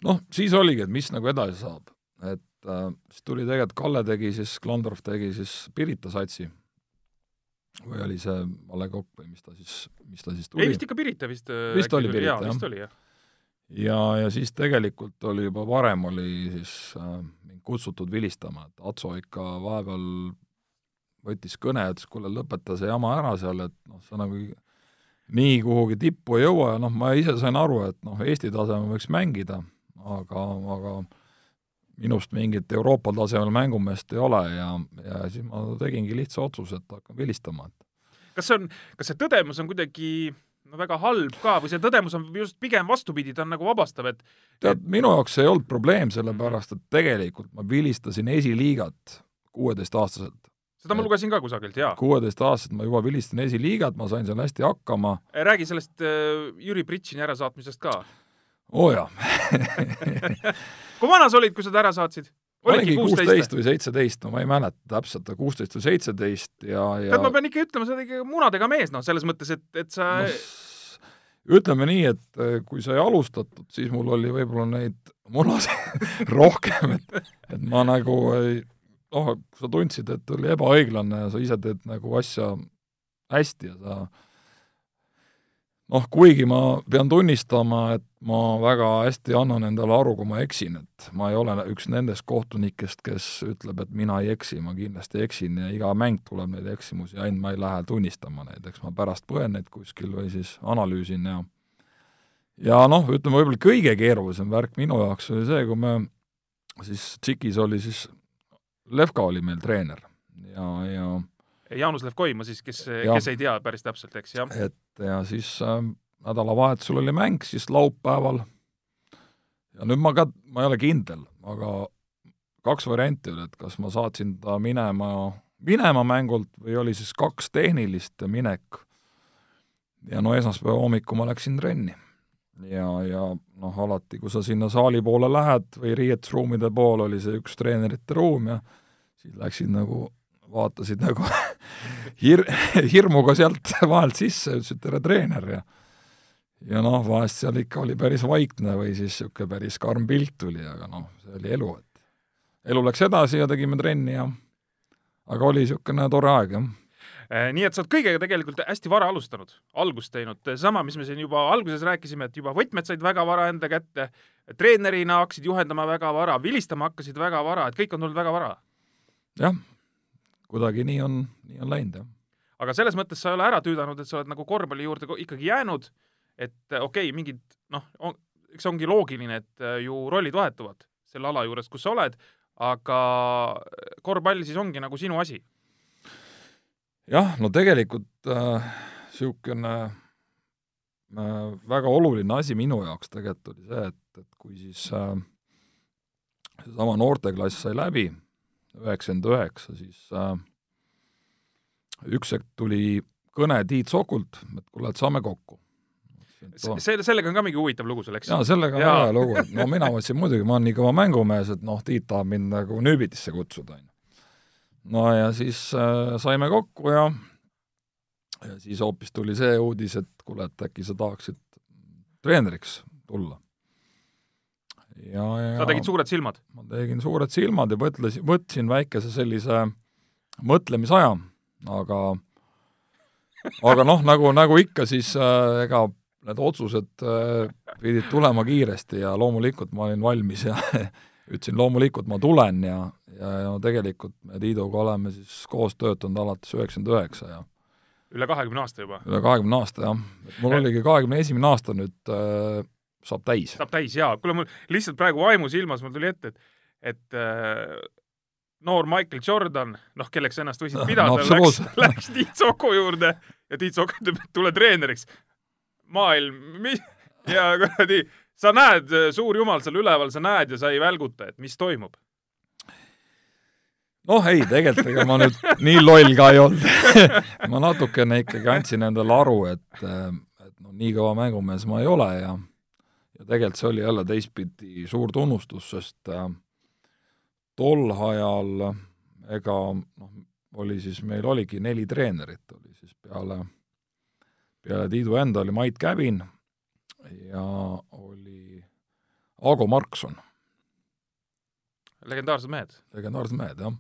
noh, siis oligi, et mis nagu edasi saab. et äh, siis tuli tegelikult, Kalle tegi siis, Klandorf tegi siis Pirita satsi või oli see A Le Coq või mis ta siis, mis ta siis tuli? ei, vist ikka Pirita vist. Äh, vist oli Pirita, jah. vist oli, jah. ja, ja siis tegelikult oli juba varem oli siis äh, mind kutsutud vilistama, et Atso ikka vahepeal võttis kõne ja ütles, kuule, lõpeta see jama ära seal, et noh, sa nagu nii kuhugi tippu ei jõua ja noh, ma ise sain aru, et noh, Eesti tasemel võiks mängida, aga, aga minust mingit Euroopa tasemel mängumeest ei ole ja, ja siis ma tegingi lihtsa otsuse, et hakkan vilistama. kas see on, kas see tõdemus on kuidagi no väga halb ka või see tõdemus on just pigem vastupidi, ta on nagu vabastav, et tead, minu jaoks ei olnud probleem, sellepärast et tegelikult ma vilistasin esiliigat kuueteistaastaselt. seda ma lugesin ka kusagilt, jaa. kuueteistaastaselt ma juba vilistasin esiliigat, ma sain seal hästi hakkama. räägi sellest äh, Jüri Pritšini ärasaatmisest ka oo oh, jaa kui vana sa olid, kui sa ta ära saatsid? oligi kuusteist või seitseteist, no ma ei mäleta täpselt, kuusteist või seitseteist ja, ja tead, ma pean ikka ütlema, sa oled ikka munadega mees, noh, selles mõttes, et, et sa no, ütleme nii, et eh, kui sai alustatud, siis mul oli võib-olla neid munasid rohkem, et, et ma nagu ei noh, sa tundsid, et oli ebaõiglane ja sa ise teed nagu asja hästi ja sa noh, kuigi ma pean tunnistama, et ma väga hästi annan endale aru, kui ma eksin, et ma ei ole üks nendest kohtunikest, kes ütleb, et mina ei eksi, ma kindlasti eksin ja iga mäng tuleb neid eksimusi, ainult ma ei lähe tunnistama neid, eks ma pärast põen neid kuskil või siis analüüsin ja ja noh, ütleme võib-olla kõige keerulisem värk minu jaoks oli see, kui me siis Tšikis oli siis, Levka oli meil treener ja, ja Jaanus Levkoi, ma siis, kes, kes ei tea päris täpselt, eks, jah. et ja siis äh, nädalavahetusel oli mäng siis laupäeval ja nüüd ma ka, ma ei ole kindel, aga kaks varianti oli, et kas ma saatsin ta minema, minema mängult või oli siis kaks tehnilist minek. ja no esmaspäeva hommikul ma läksin trenni. ja, ja noh, alati, kui sa sinna saali poole lähed või riietusruumide poole, oli see üks treenerite ruum ja siis läksid nagu vaatasid nagu hir-, hirmuga sealt vahelt sisse, ütlesid tere, treener ja ja noh, vahest seal ikka oli päris vaikne või siis niisugune päris karm pilt tuli, aga noh, see oli elu, et elu läks edasi ja tegime trenni ja aga oli niisugune tore aeg, jah äh, nii et sa oled kõigega tegelikult hästi vara alustanud, algust teinud, sama, mis me siin juba alguses rääkisime, et juba võtmed said väga vara enda kätte, treenerina hakkasid juhendama väga vara, vilistama hakkasid väga vara, et kõik on tulnud väga vara. jah, kuidagi nii on, nii on läinud, jah. aga selles mõttes sa ei ole ära tüüdanud, et sa oled nagu korvpalli juurde ikkagi jäänud, et okei okay,, mingid noh, eks see ongi loogiline, et äh, ju rollid vahetuvad selle ala juures, kus sa oled, aga korvpall siis ongi nagu sinu asi? jah, no tegelikult niisugune äh, äh, väga oluline asi minu jaoks tegelikult oli see, et, et kui siis äh, seesama noorteklass sai läbi, üheksakümmend üheksa, siis äh, üks hetk tuli kõne Tiit Sokult, et kuule, et saame kokku. selle, sellega on ka mingi huvitav lugu sul, eks? jaa, sellega on hea lugu, et no mina mõtlesin muidugi, ma olen nii kõva mängumees, et noh, Tiit tahab mind nagu nööbitisse kutsuda, on ju. no ja siis äh, saime kokku ja ja siis hoopis tuli see uudis, et kuule, et äkki sa tahaksid treeneriks tulla ja, ja sa tegid suured silmad? ma tegin suured silmad ja mõtlesin, võtsin väikese sellise mõtlemisaja, aga aga noh, nagu, nagu ikka, siis äh, ega need otsused äh, pidid tulema kiiresti ja loomulikult ma olin valmis ja ütlesin loomulikult ma tulen ja, ja, ja tegelikult me Tiiduga oleme siis koos töötanud alates üheksakümmend üheksa ja üle kahekümne aasta juba? üle kahekümne aasta, jah. mul oligi kahekümne esimene aasta nüüd äh, saab täis. saab täis, jaa. kuule, mul lihtsalt praegu vaimusilmas mul tuli ette, et et äh, noor Michael Jordan, noh, kelleks ennast võisid pidada no,, läks, läks Tiit Soko juurde ja Tiit Soko ütleb, et tule treeneriks. maailm, ja kuradi, sa näed, suur jumal seal üleval, sa näed ja sa ei välguta, et mis toimub noh, ei, tegelikult ega ma nüüd nii loll ka ei olnud ma natukene ikkagi andsin endale aru, et, et noh, nii kõva mängumees ma ei ole ja ja tegelikult see oli jälle teistpidi suur tunnustus, sest äh, tol ajal ega noh, oli siis, meil oligi neli treenerit, oli siis peale, peale Tiidu enda oli Mait Käbin ja oli Aago Markson. legendaarsed mehed. legendaarsed mehed, jah.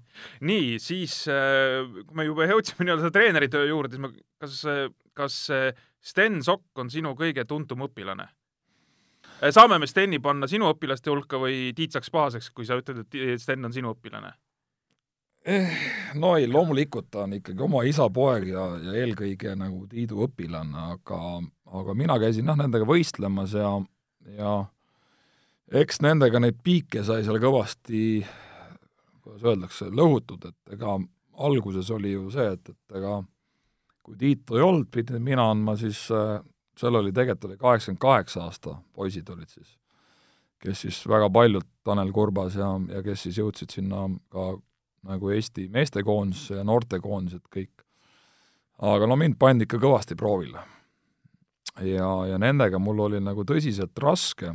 nii, siis äh, kui me juba jõudsime nii-öelda treeneritöö juurde, siis ma, kas, kas Sten Sokk on sinu kõige tuntum õpilane? Äh, saame me Steni panna sinu õpilaste hulka või Tiit saaks pahaseks, kui sa ütled, et Sten on sinu õpilane? Eh, no ei, loomulikult ta on ikkagi oma isa poeg ja, ja eelkõige nagu Tiidu õpilane, aga, aga mina käisin noh, nendega võistlemas ja, ja eks nendega neid piike sai seal kõvasti, kuidas öeldakse, lõhutud, et ega alguses oli ju see, et, et ega kui Tiitu ei olnud, pidin mina andma siis äh, seal oli, tegelikult oli kaheksakümmend kaheksa aasta poisid olid siis, kes siis väga paljud, Tanel Kurbas ja, ja kes siis jõudsid sinna ka nagu Eesti meestekoondise ja noortekoondised kõik. aga no mind pandi ikka kõvasti proovile. ja, ja nendega mul oli nagu tõsiselt raske,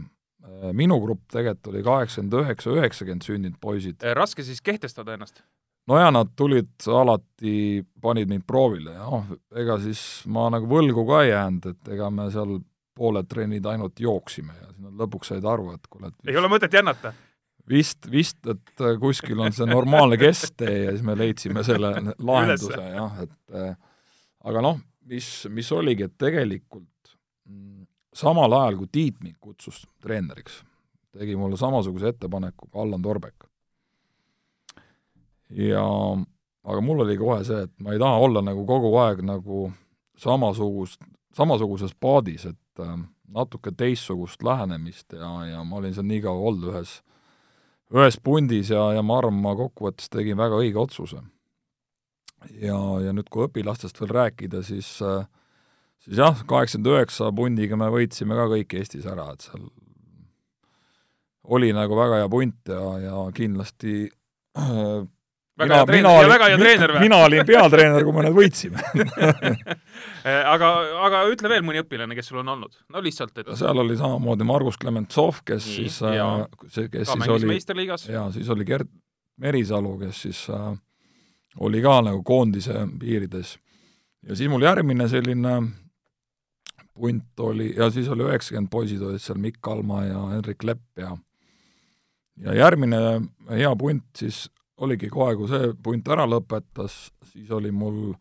minu grupp tegelikult oli kaheksakümmend üheksa, üheksakümmend sündinud poisid. raske siis kehtestada ennast? No ja nad tulid alati, panid mind proovile ja noh, ega siis ma nagu võlgu ka ei jäänud, et ega me seal pooled trennid ainult jooksime ja siis nad lõpuks said aru, et kuule, et vist, ei ole mõtet jännata? vist, vist, et kuskil on see normaalne kesktee ja siis me leidsime selle lahenduse jah, et äh, aga noh, mis, mis oligi, et tegelikult mm, samal ajal, kui Tiit mind kutsus treeneriks, tegi mulle samasuguse ettepaneku ka Allan Torbek ja aga mul oli kohe see, et ma ei taha olla nagu kogu aeg nagu samasugust, samasuguses paadis, et äh, natuke teistsugust lähenemist ja, ja ma olin seal nii kaua olnud ühes, ühes pundis ja, ja ma arvan, ma kokkuvõttes tegin väga õige otsuse. ja, ja nüüd, kui õpilastest veel rääkida, siis äh, siis jah, kaheksakümmend üheksa pundiga me võitsime ka kõik Eestis ära, et seal oli nagu väga hea punt ja, ja kindlasti äh, väga hea treener. ja väga hea treener või? mina olin peatreener, kui me need võitsime. Aga, aga ütle veel mõni õpilane, kes sul on olnud, no lihtsalt, et seal oli samamoodi Margus Klementsov, kes Nii, siis, äh, see, kes ka siis oli, jaa, siis oli Gerd Merisalu, kes siis äh, oli ka nagu koondise piirides. ja siis mul järgmine selline punt oli, ja siis oli üheksakümmend poisid olid seal, Mikk Kalma ja Henrik Lepp ja ja järgmine hea punt siis oligi kohe, kui see punt ära lõpetas, siis oli mul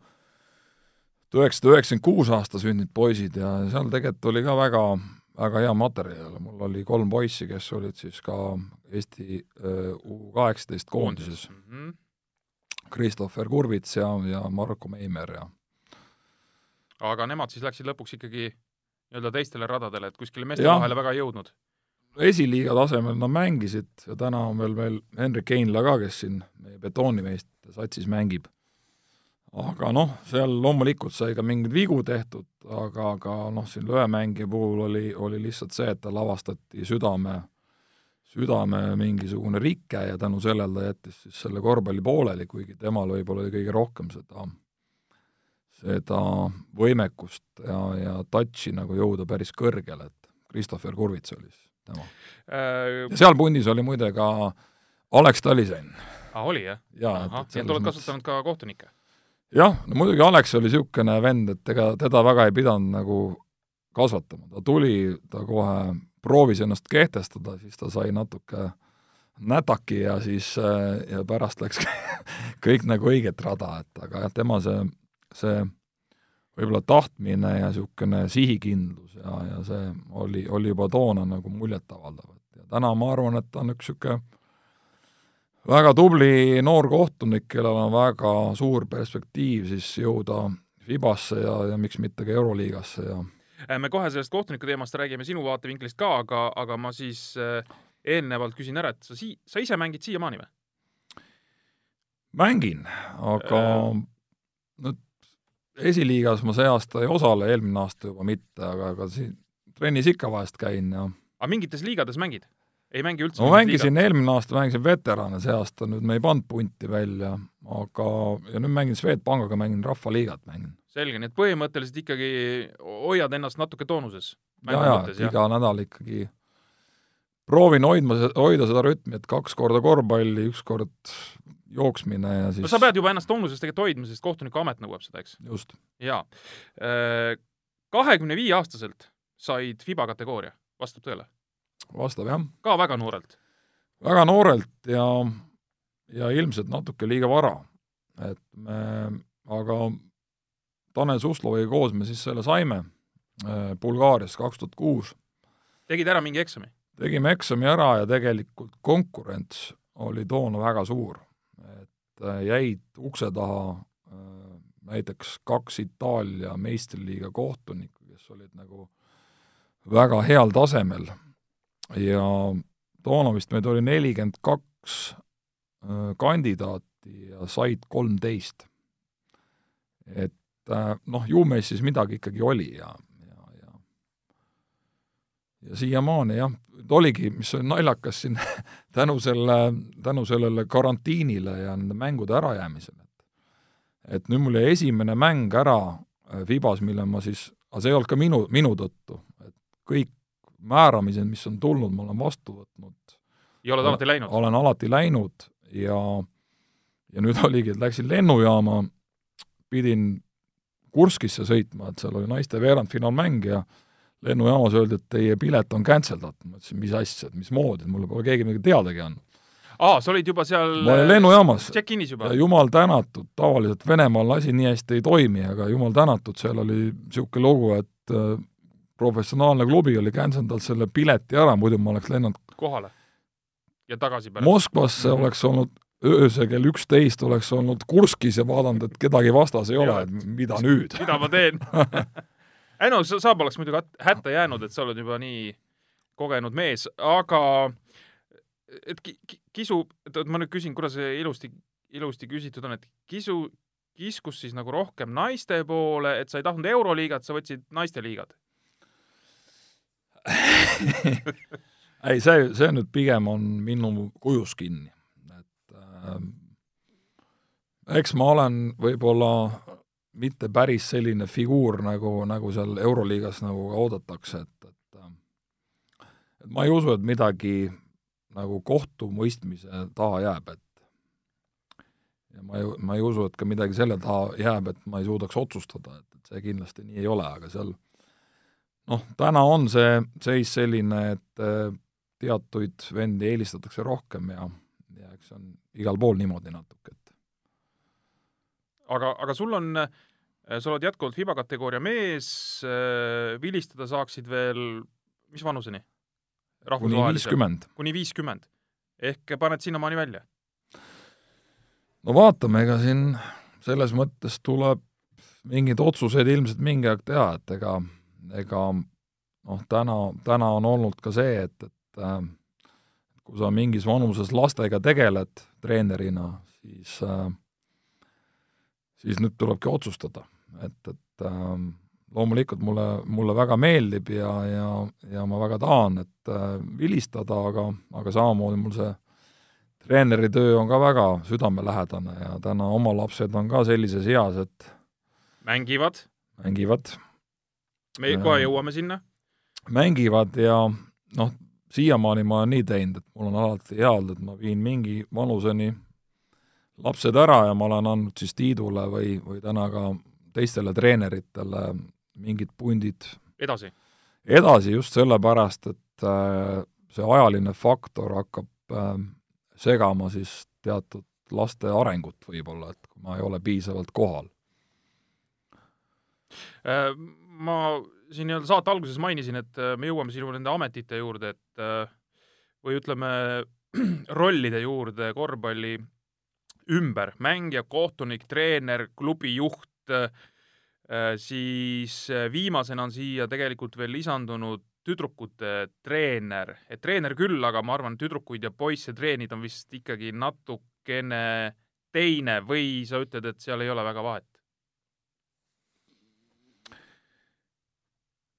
üheksasada üheksakümmend kuus aasta sündinud poisid ja seal tegelikult oli ka väga, väga hea materjal, mul oli kolm poissi, kes olid siis ka Eesti U kaheksateist koondises mm. -hmm. Christopher Kurvits ja, ja Marko Meimer ja aga nemad siis läksid lõpuks ikkagi nii-öelda teistele radadele, et kuskile meeste vahele väga ei jõudnud? Esiliiga tasemel nad mängisid ja täna on veel meil Henrik Heinla ka, kes siin meie betoonimeeste satsis mängib. aga noh, seal loomulikult sai ka mingeid vigu tehtud, aga, aga noh, siin löömängija puhul oli, oli lihtsalt see, et tal avastati südame, südame mingisugune rike ja tänu sellele ta jättis siis selle korvpalli pooleli, kuigi temal võib-olla oli kõige rohkem seda, seda võimekust ja, ja touch'i nagu jõuda päris kõrgele, et Christopher Kurvits oli siis tema äh,. ja seal pundis oli muide ka Alex Talisain. aa, oli jah? jaa. nii et oled kasutanud ka kohtunikke? jah, no muidugi Alex oli niisugune vend, et ega teda väga ei pidanud nagu kasvatama, ta tuli, ta kohe proovis ennast kehtestada, siis ta sai natuke nätaki ja siis äh, ja pärast läks kõik nagu õiget rada, et aga jah, tema see, see võib-olla tahtmine ja niisugune sihikindlus ja, ja see oli, oli juba toona nagu muljetavaldav, et ja täna ma arvan, et ta on üks niisugune väga tubli noor kohtunik, kellel on väga suur perspektiiv siis jõuda Fibasse ja, ja miks mitte ka Euroliigasse ja Äh, me kohe sellest kohtuniku teemast räägime sinu vaatevinklist ka, aga, aga ma siis äh, eelnevalt küsin ära, et sa sii-, sa ise mängid siiamaani või? mängin, aga äh... nüüd esiliigas ma see aasta ei osale, eelmine aasta juba mitte, aga, aga siin trennis ikka vahest käin ja aga mingites liigades mängid? ei mängi üldse? no mängisin, eelmine aasta mängisin veterane, see aasta nüüd me ei pannud punti välja, aga ja nüüd mängin Swedbankiga, mängin Rahvaliigat, mängin selge, nii et põhimõtteliselt ikkagi hoiad ennast natuke toonuses? ja, ja iga nädal ikkagi proovin hoidma, hoida seda rütmi, et kaks korda korvpalli, üks kord jooksmine ja siis no sa pead juba ennast toonuses tegelikult hoidma, sest kohtunikuamet nõuab seda, eks? just. jaa. Äh, kahekümne viie aastaselt said FIBA kategooria, vastab tõele? vastab, jah. ka väga noorelt? väga noorelt ja, ja ilmselt natuke liiga vara. et me, aga Tanel Susloviga koos me siis selle saime äh, Bulgaarias kaks tuhat kuus. tegid ära mingi eksami? tegime eksami ära ja tegelikult konkurents oli toona väga suur. Et äh, jäid ukse taha äh, näiteks kaks Itaalia meistriliiga kohtunikku, kes olid nagu väga heal tasemel ja toona vist meid oli nelikümmend kaks kandidaati ja said kolmteist. et Äh, noh, ju meis siis midagi ikkagi oli ja ja siiamaani jah, oligi, mis oli naljakas siin tänu selle, tänu sellele karantiinile ja nende mängude ärajäämisele, et et nüüd mul jäi esimene mäng ära äh, Fibas, mille ma siis, aga see ei olnud ka minu, minu tõttu, et kõik määramised, mis on tulnud, ma olen vastu võtnud. ja oled alati läinud? olen alati läinud ja ja nüüd oligi, et läksin lennujaama, pidin Kurskisse sõitma, et seal oli naiste veerandfinaalmäng ja lennujaamas öeldi, et teie pilet on cancel datud, ma ütlesin, mis asja, et mismoodi, et mulle pole keegi midagi teadagi andnud. aa, sa olid juba seal ma olin lennujaamas. Check-in'is juba? jumal tänatud, tavaliselt Venemaal asi nii hästi ei toimi, aga jumal tänatud, seal oli niisugune lugu, et äh, professionaalne klubi oli cancel danud selle pileti ära, muidu ma oleks lennanud kohale ja tagasi pärast? Moskvasse mm -hmm. oleks olnud öösel kell üksteist oleks olnud Kurskis ja vaadanud, et kedagi vastas ei ole, et mida nüüd mida ma teen ei no Saab oleks muidugi hätta jäänud, et sa oled juba nii kogenud mees, aga et ki, ki, kisu, et ma nüüd küsin, kuna see ilusti, ilusti küsitud on, et kisu, kiskus siis nagu rohkem naiste poole, et sa ei tahtnud Euroliigat, sa võtsid naisteliigad? Ei, see, see nüüd pigem on minu kujus kinni Ehm, eks ma olen võib-olla mitte päris selline figuur, nagu, nagu seal Euroliigas nagu oodatakse, et, et ehm, et ma ei usu, et midagi nagu kohtumõistmise taha jääb, et ja ma ei, ma ei usu, et ka midagi selle taha jääb, et ma ei suudaks otsustada, et, et see kindlasti nii ei ole, aga seal noh, täna on see seis selline, et eh, teatuid vendi eelistatakse rohkem ja ja eks see on igal pool niimoodi natuke, et aga, aga sul on, äh, sa oled jätkuvalt FIBA kategooria mees, äh, vilistada saaksid veel mis vanuseni? kuni viiskümmend. kuni viiskümmend. ehk paned sinnamaani välja? no vaatame, ega siin selles mõttes tuleb mingeid otsuseid ilmselt mingi aeg teha, et ega, ega noh, täna, täna on olnud ka see, et, et äh, kui sa mingis vanuses lastega tegeled treenerina, siis äh, siis nüüd tulebki otsustada, et, et äh, loomulikult mulle, mulle väga meeldib ja, ja, ja ma väga tahan, et äh, vilistada, aga, aga samamoodi mul see treeneritöö on ka väga südamelähedane ja täna oma lapsed on ka sellises eas, et mängivad? mängivad. me kohe jõuame sinna. mängivad ja noh, siiamaani ma olen nii teinud, et mul on alati hea olnud, et ma viin mingi vanuseni lapsed ära ja ma olen andnud siis Tiidule või, või täna ka teistele treeneritele mingid pundid edasi? edasi just sellepärast, et äh, see ajaline faktor hakkab äh, segama siis teatud laste arengut võib-olla, et kui ma ei ole piisavalt kohal. Äh, ma siin nii-öelda saate alguses mainisin, et äh, me jõuame sinu nende ametite juurde, et või ütleme, rollide juurde korvpalli ümber, mängija, kohtunik, treener, klubi juht, siis viimasena on siia tegelikult veel lisandunud tüdrukute treener, et treener küll, aga ma arvan, tüdrukuid ja poisse treenida on vist ikkagi natukene teine või sa ütled, et seal ei ole väga vahet?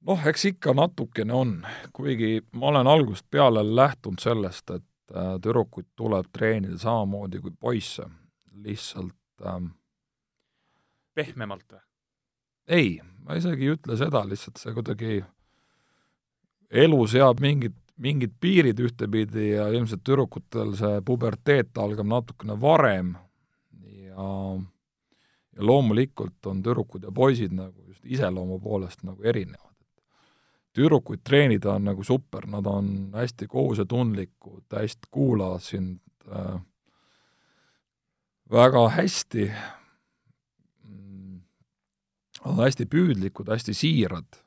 noh, eks ikka natukene on, kuigi ma olen algusest peale lähtunud sellest, et äh, tüdrukuid tuleb treenida samamoodi kui poisse, lihtsalt ähm, pehmemalt või? ei, ma isegi ei ütle seda, lihtsalt see kuidagi elu seab mingid, mingid piirid ühtepidi ja ilmselt tüdrukutel see puberteet algab natukene varem ja ja loomulikult on tüdrukud ja poisid nagu just iseloomu poolest nagu erinevad. Tüdrukuid treenida on nagu super, nad on hästi kohusetundlikud, hästi kuulavad sind äh, väga hästi, mm, on hästi püüdlikud, hästi siirad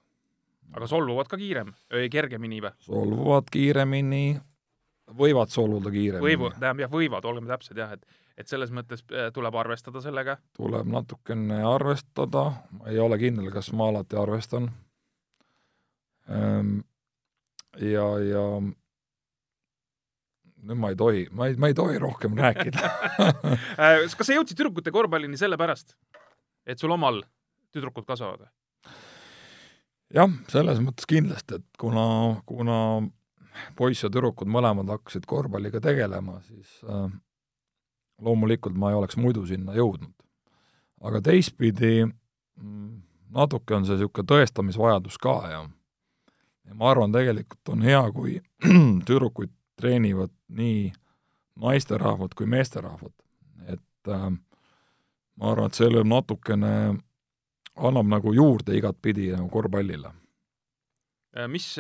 aga solvuvad ka kiirem, kergemini või? solvuvad kiiremini, võivad solvuda kiiremini. võivu, tähendab jah, võivad, olgeme täpsed jah, et et selles mõttes äh, tuleb arvestada sellega? tuleb natukene arvestada, ma ei ole kindel, kas ma alati arvestan. Ehm, ja, ja nüüd ma ei tohi, ma ei, ma ei tohi rohkem rääkida äh, kas sa jõudsid tüdrukute korvpallini sellepärast, et sul omal tüdrukud kasvavad või? jah, selles mõttes kindlasti, et kuna, kuna poiss ja tüdrukud mõlemad hakkasid korvpalliga tegelema, siis äh, loomulikult ma ei oleks muidu sinna jõudnud. aga teistpidi mm, natuke on see niisugune tõestamisvajadus ka ja ja ma arvan, tegelikult on hea, kui tüdrukuid treenivad nii naisterahvad kui meesterahvad. et äh, ma arvan, et sellel natukene annab nagu juurde igatpidi nagu korvpallile. Äh, mis,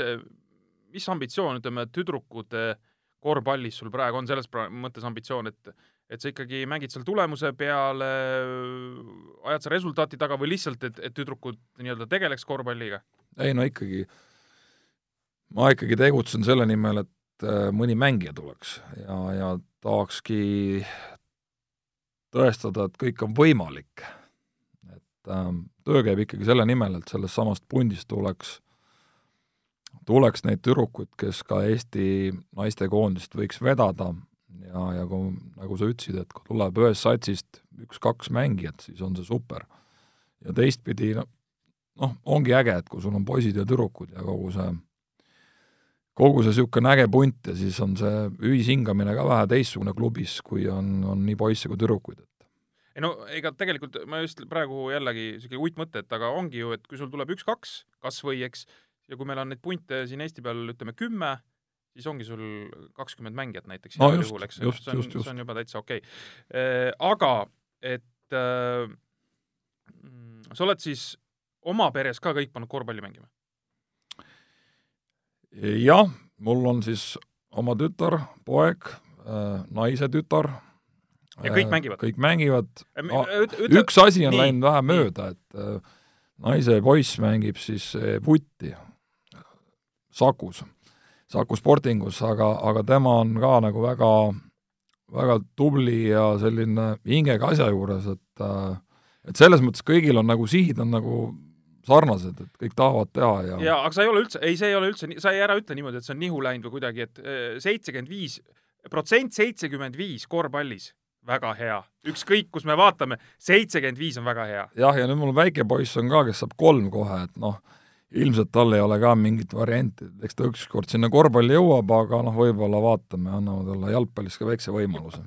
mis ambitsioon, ütleme, tüdrukute korvpallis sul praegu on selles mõttes ambitsioon, et et sa ikkagi mängid seal tulemuse peale, ajad sa resultaati taga või lihtsalt, et, et tüdrukud nii-öelda tegeleks korvpalliga? ei no ikkagi, ma ikkagi tegutsen selle nimel, et äh, mõni mängija tuleks ja, ja tahakski tõestada, et kõik on võimalik. et ähm, töö käib ikkagi selle nimel, et sellest samast pundist tuleks, tuleks neid tüdrukuid, kes ka Eesti naistekoondist võiks vedada ja, ja kui, nagu sa ütlesid, et kui tuleb ühest satsist üks-kaks mängijat, siis on see super. ja teistpidi noh, ongi äge, et kui sul on poisid ja tüdrukud ja kogu see, kogu see niisugune äge punt ja siis on see ühishingamine ka vähe teistsugune klubis, kui on, on nii poisse kui tüdrukuid, ei no ega tegelikult ma just praegu jällegi niisugune uitmõte, et aga ongi ju, et kui sul tuleb üks-kaks kas või, eks, ja kui meil on neid punte siin Eesti peal ütleme kümme, siis ongi sul kakskümmend mängijat näiteks no, just, juhul, eks, see on, see on juba täitsa okei. Okay.. Äh, aga et äh, sa oled siis oma peres ka kõik pannud korvpalli mängima? Jah, mul on siis oma tütar, poeg äh,, naise tütar ja kõik äh, mängivad? kõik mängivad no,. üks asi on nii, läinud vähe mööda, et äh, naise poiss mängib siis vutti Sakus, Saku Sportingus, aga, aga tema on ka nagu väga, väga tubli ja selline hingega asja juures, et et selles mõttes kõigil on nagu sihid on nagu sarnased, et kõik tahavad teha ja jaa, aga sa ei ole üldse, ei, see ei ole üldse, sa ei ära ütle niimoodi, et see on nihu läinud või kuidagi, et seitsekümmend viis, protsent seitsekümmend viis korvpallis väga hea, ükskõik kus me vaatame, seitsekümmend viis on väga hea. jah, ja nüüd mul väike poiss on ka, kes saab kolm kohe, et noh, ilmselt tal ei ole ka mingit varianti, eks ta ükskord sinna korvpalli jõuab, aga noh, võib-olla vaatame, anname talle jalgpallis ka väikse võimaluse.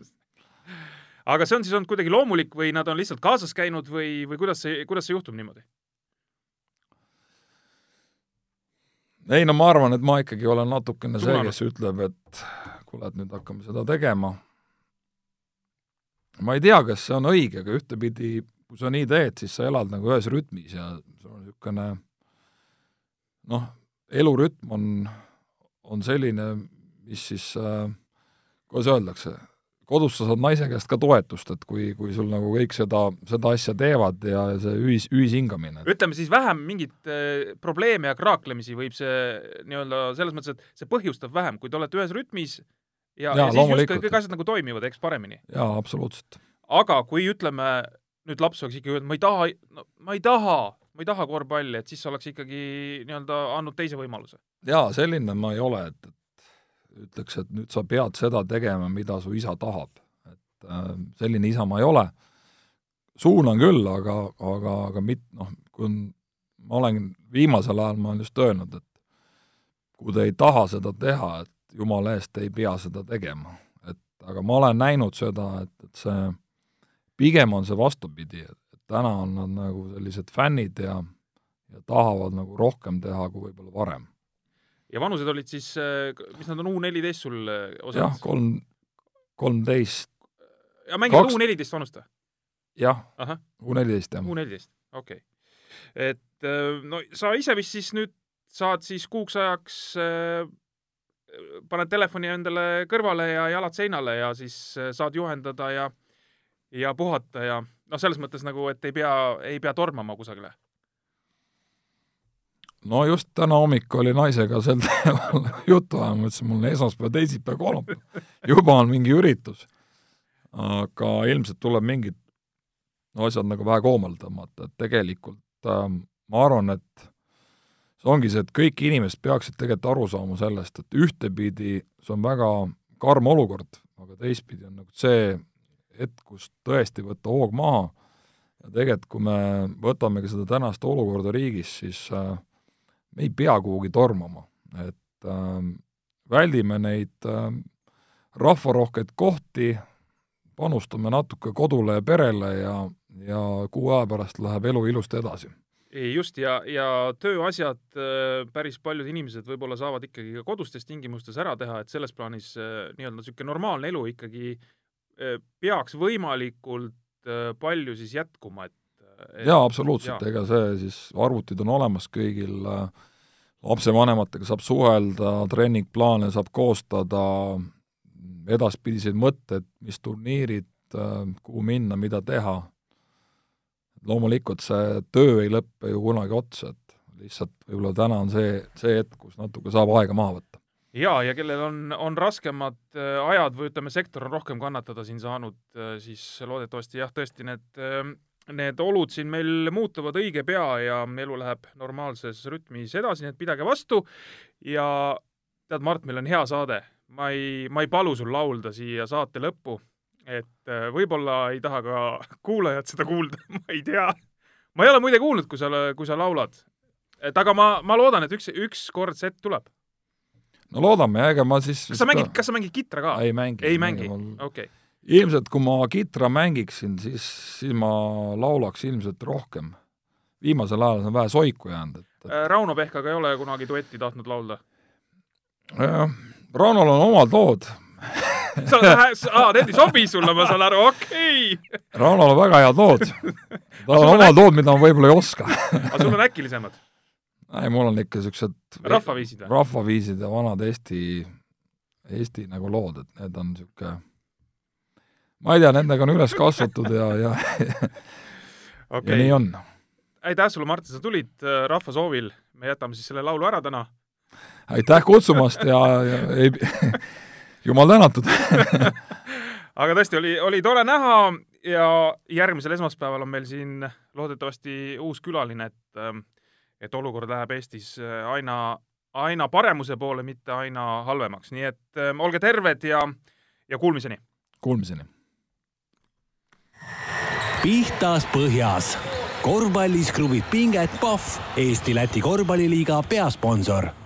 aga see on siis olnud kuidagi loomulik või nad on lihtsalt kaasas käinud või, või kuidas see, kuidas see juhtub niimoodi? Ei no ma arvan, et ma ikkagi olen natukene see, kes ütleb, et kuule, et nüüd hakkame seda tegema. Ma ei tea, kas see on õige, aga ühtepidi, kui sa nii teed, siis sa elad nagu ühes rütmis ja sul on niisugune noh, elurütm on, on selline, mis siis äh,, kuidas öeldakse, kodus sa saad naise käest ka toetust, et kui, kui sul nagu kõik seda, seda asja teevad ja see ühis, ühishingamine. ütleme siis vähem mingit äh, probleeme ja kraaklemisi võib see nii-öelda selles mõttes, et see põhjustab vähem, kui te olete ühes rütmis ja, ja, ja siis justkui kõik asjad nagu toimivad, eks paremini. jaa, absoluutselt. aga kui ütleme, nüüd laps oleks ikkagi öelnud, ma ei taha no,, ma ei taha, ma ei taha korvpalli, et siis oleks ikkagi nii-öelda andnud teise võimaluse? jaa, selline ma ei ole, et, et ütleks, et nüüd sa pead seda tegema, mida su isa tahab. et äh, selline isa ma ei ole, suunan küll, aga, aga, aga mit-, noh, kui on, ma olen viimasel ajal, ma olen just öelnud, et kui te ei taha seda teha, et jumala eest ei pea seda tegema. et aga ma olen näinud seda, et, et see, pigem on see vastupidi, et, täna on nad nagu sellised fännid ja ja tahavad nagu rohkem teha kui võib-olla varem ja vanused olid siis, äh, mis nad on, U neliteist sul äh, osad? jah, kolm, kolmteist. ja mängivad Kaks... U neliteist vanust või? jah, U neliteist, jah. U neliteist, okei okay.. et äh, no sa ise vist siis nüüd saad siis kuuks ajaks äh, paned telefoni endale kõrvale ja jalad seinale ja siis saad juhendada ja ja puhata ja noh, selles mõttes nagu, et ei pea, ei pea tormama kusagile no just täna hommik oli naisega sel teemal juttu ajama, ma ütlesin, mul esmaspäev, teisipäev, kolmapäev, juba on mingi üritus. aga ilmselt tuleb mingid no, asjad nagu vähe koomale tõmmata, et tegelikult äh, ma arvan, et see ongi see, et kõik inimesed peaksid tegelikult aru saama sellest, et ühtepidi see on väga karm olukord, aga teistpidi on nagu see hetk, kus tõesti võtta hoog maha ja tegelikult, kui me võtamegi seda tänast olukorda riigis, siis äh, me ei pea kuhugi tormama, et äh, väldime neid äh, rahvarohkeid kohti, panustame natuke kodule ja perele ja, ja kuu aja pärast läheb elu ilusti edasi. just, ja, ja tööasjad äh, päris paljud inimesed võib-olla saavad ikkagi ka kodustes tingimustes ära teha, et selles plaanis äh, nii-öelda niisugune normaalne elu ikkagi äh, peaks võimalikult palju siis jätkuma, et jaa, absoluutselt, ega see siis, arvutid on olemas kõigil, lapsevanematega saab suhelda, treeningplaane saab koostada, edaspidiseid mõtteid, mis turniirid, kuhu minna, mida teha. loomulikult see töö ei lõppe ju kunagi otsa, et lihtsalt võib-olla täna on see, see hetk, kus natuke saab aega maha võtta. Jaa, ja kellel on, on raskemad äh, ajad või ütleme, sektor on rohkem kannatada siin saanud, äh, siis loodetavasti jah, tõesti need äh, need olud siin meil muutuvad õige pea ja elu läheb normaalses rütmis edasi, nii et pidage vastu ja tead, Mart, meil on hea saade. ma ei, ma ei palu sul laulda siia saate lõppu, et äh, võib-olla ei taha ka kuulajad seda kuulda ma ei tea. ma ei ole muide kuulnud, kui sa, kui sa laulad. et aga ma, ma loodan, et üks, ükskord hetk tuleb. no loodame, ega ma siis kas sa mängid, kas sa mängid kitra ka? ei mängi. ei mängi, okei okay ilmselt kui ma kitra mängiksin, siis, siis ma laulaks ilmselt rohkem. viimasel ajal on vähe soiku jäänud, et. Äh, Rauno Pehkaga ei ole kunagi duetti tahtnud laulda? Raunol on omad lood sa oled, aa, need ei sobi sulle, ma saan aru, okei okay.. Raunol on väga head lood. tal on omad äk... lood, mida ma võib-olla ei oska aga sul on äkilisemad? ei, mul on ikka niisugused rahvaviisid või? rahvaviisid ja vanad Eesti, Eesti nagu lood, et need on niisugune ma ei tea, nendega on üles kasvatud ja, ja okay. ja nii on. aitäh sulle, Mart, sa tulid äh, rahva soovil, me jätame siis selle laulu ära täna. aitäh kutsumast ja, ja ei, jumal tänatud aga tõesti, oli, oli tore näha ja järgmisel esmaspäeval on meil siin loodetavasti uus külaline, et ähm, et olukord läheb Eestis äh, aina, aina paremuse poole, mitte aina halvemaks, nii et ähm, olge terved ja, ja kuulmiseni! Kuulmiseni! Pihtas põhjas. korvpallis kruvib pinget Pahv, Eesti-Läti korvpalliliiga peasponsor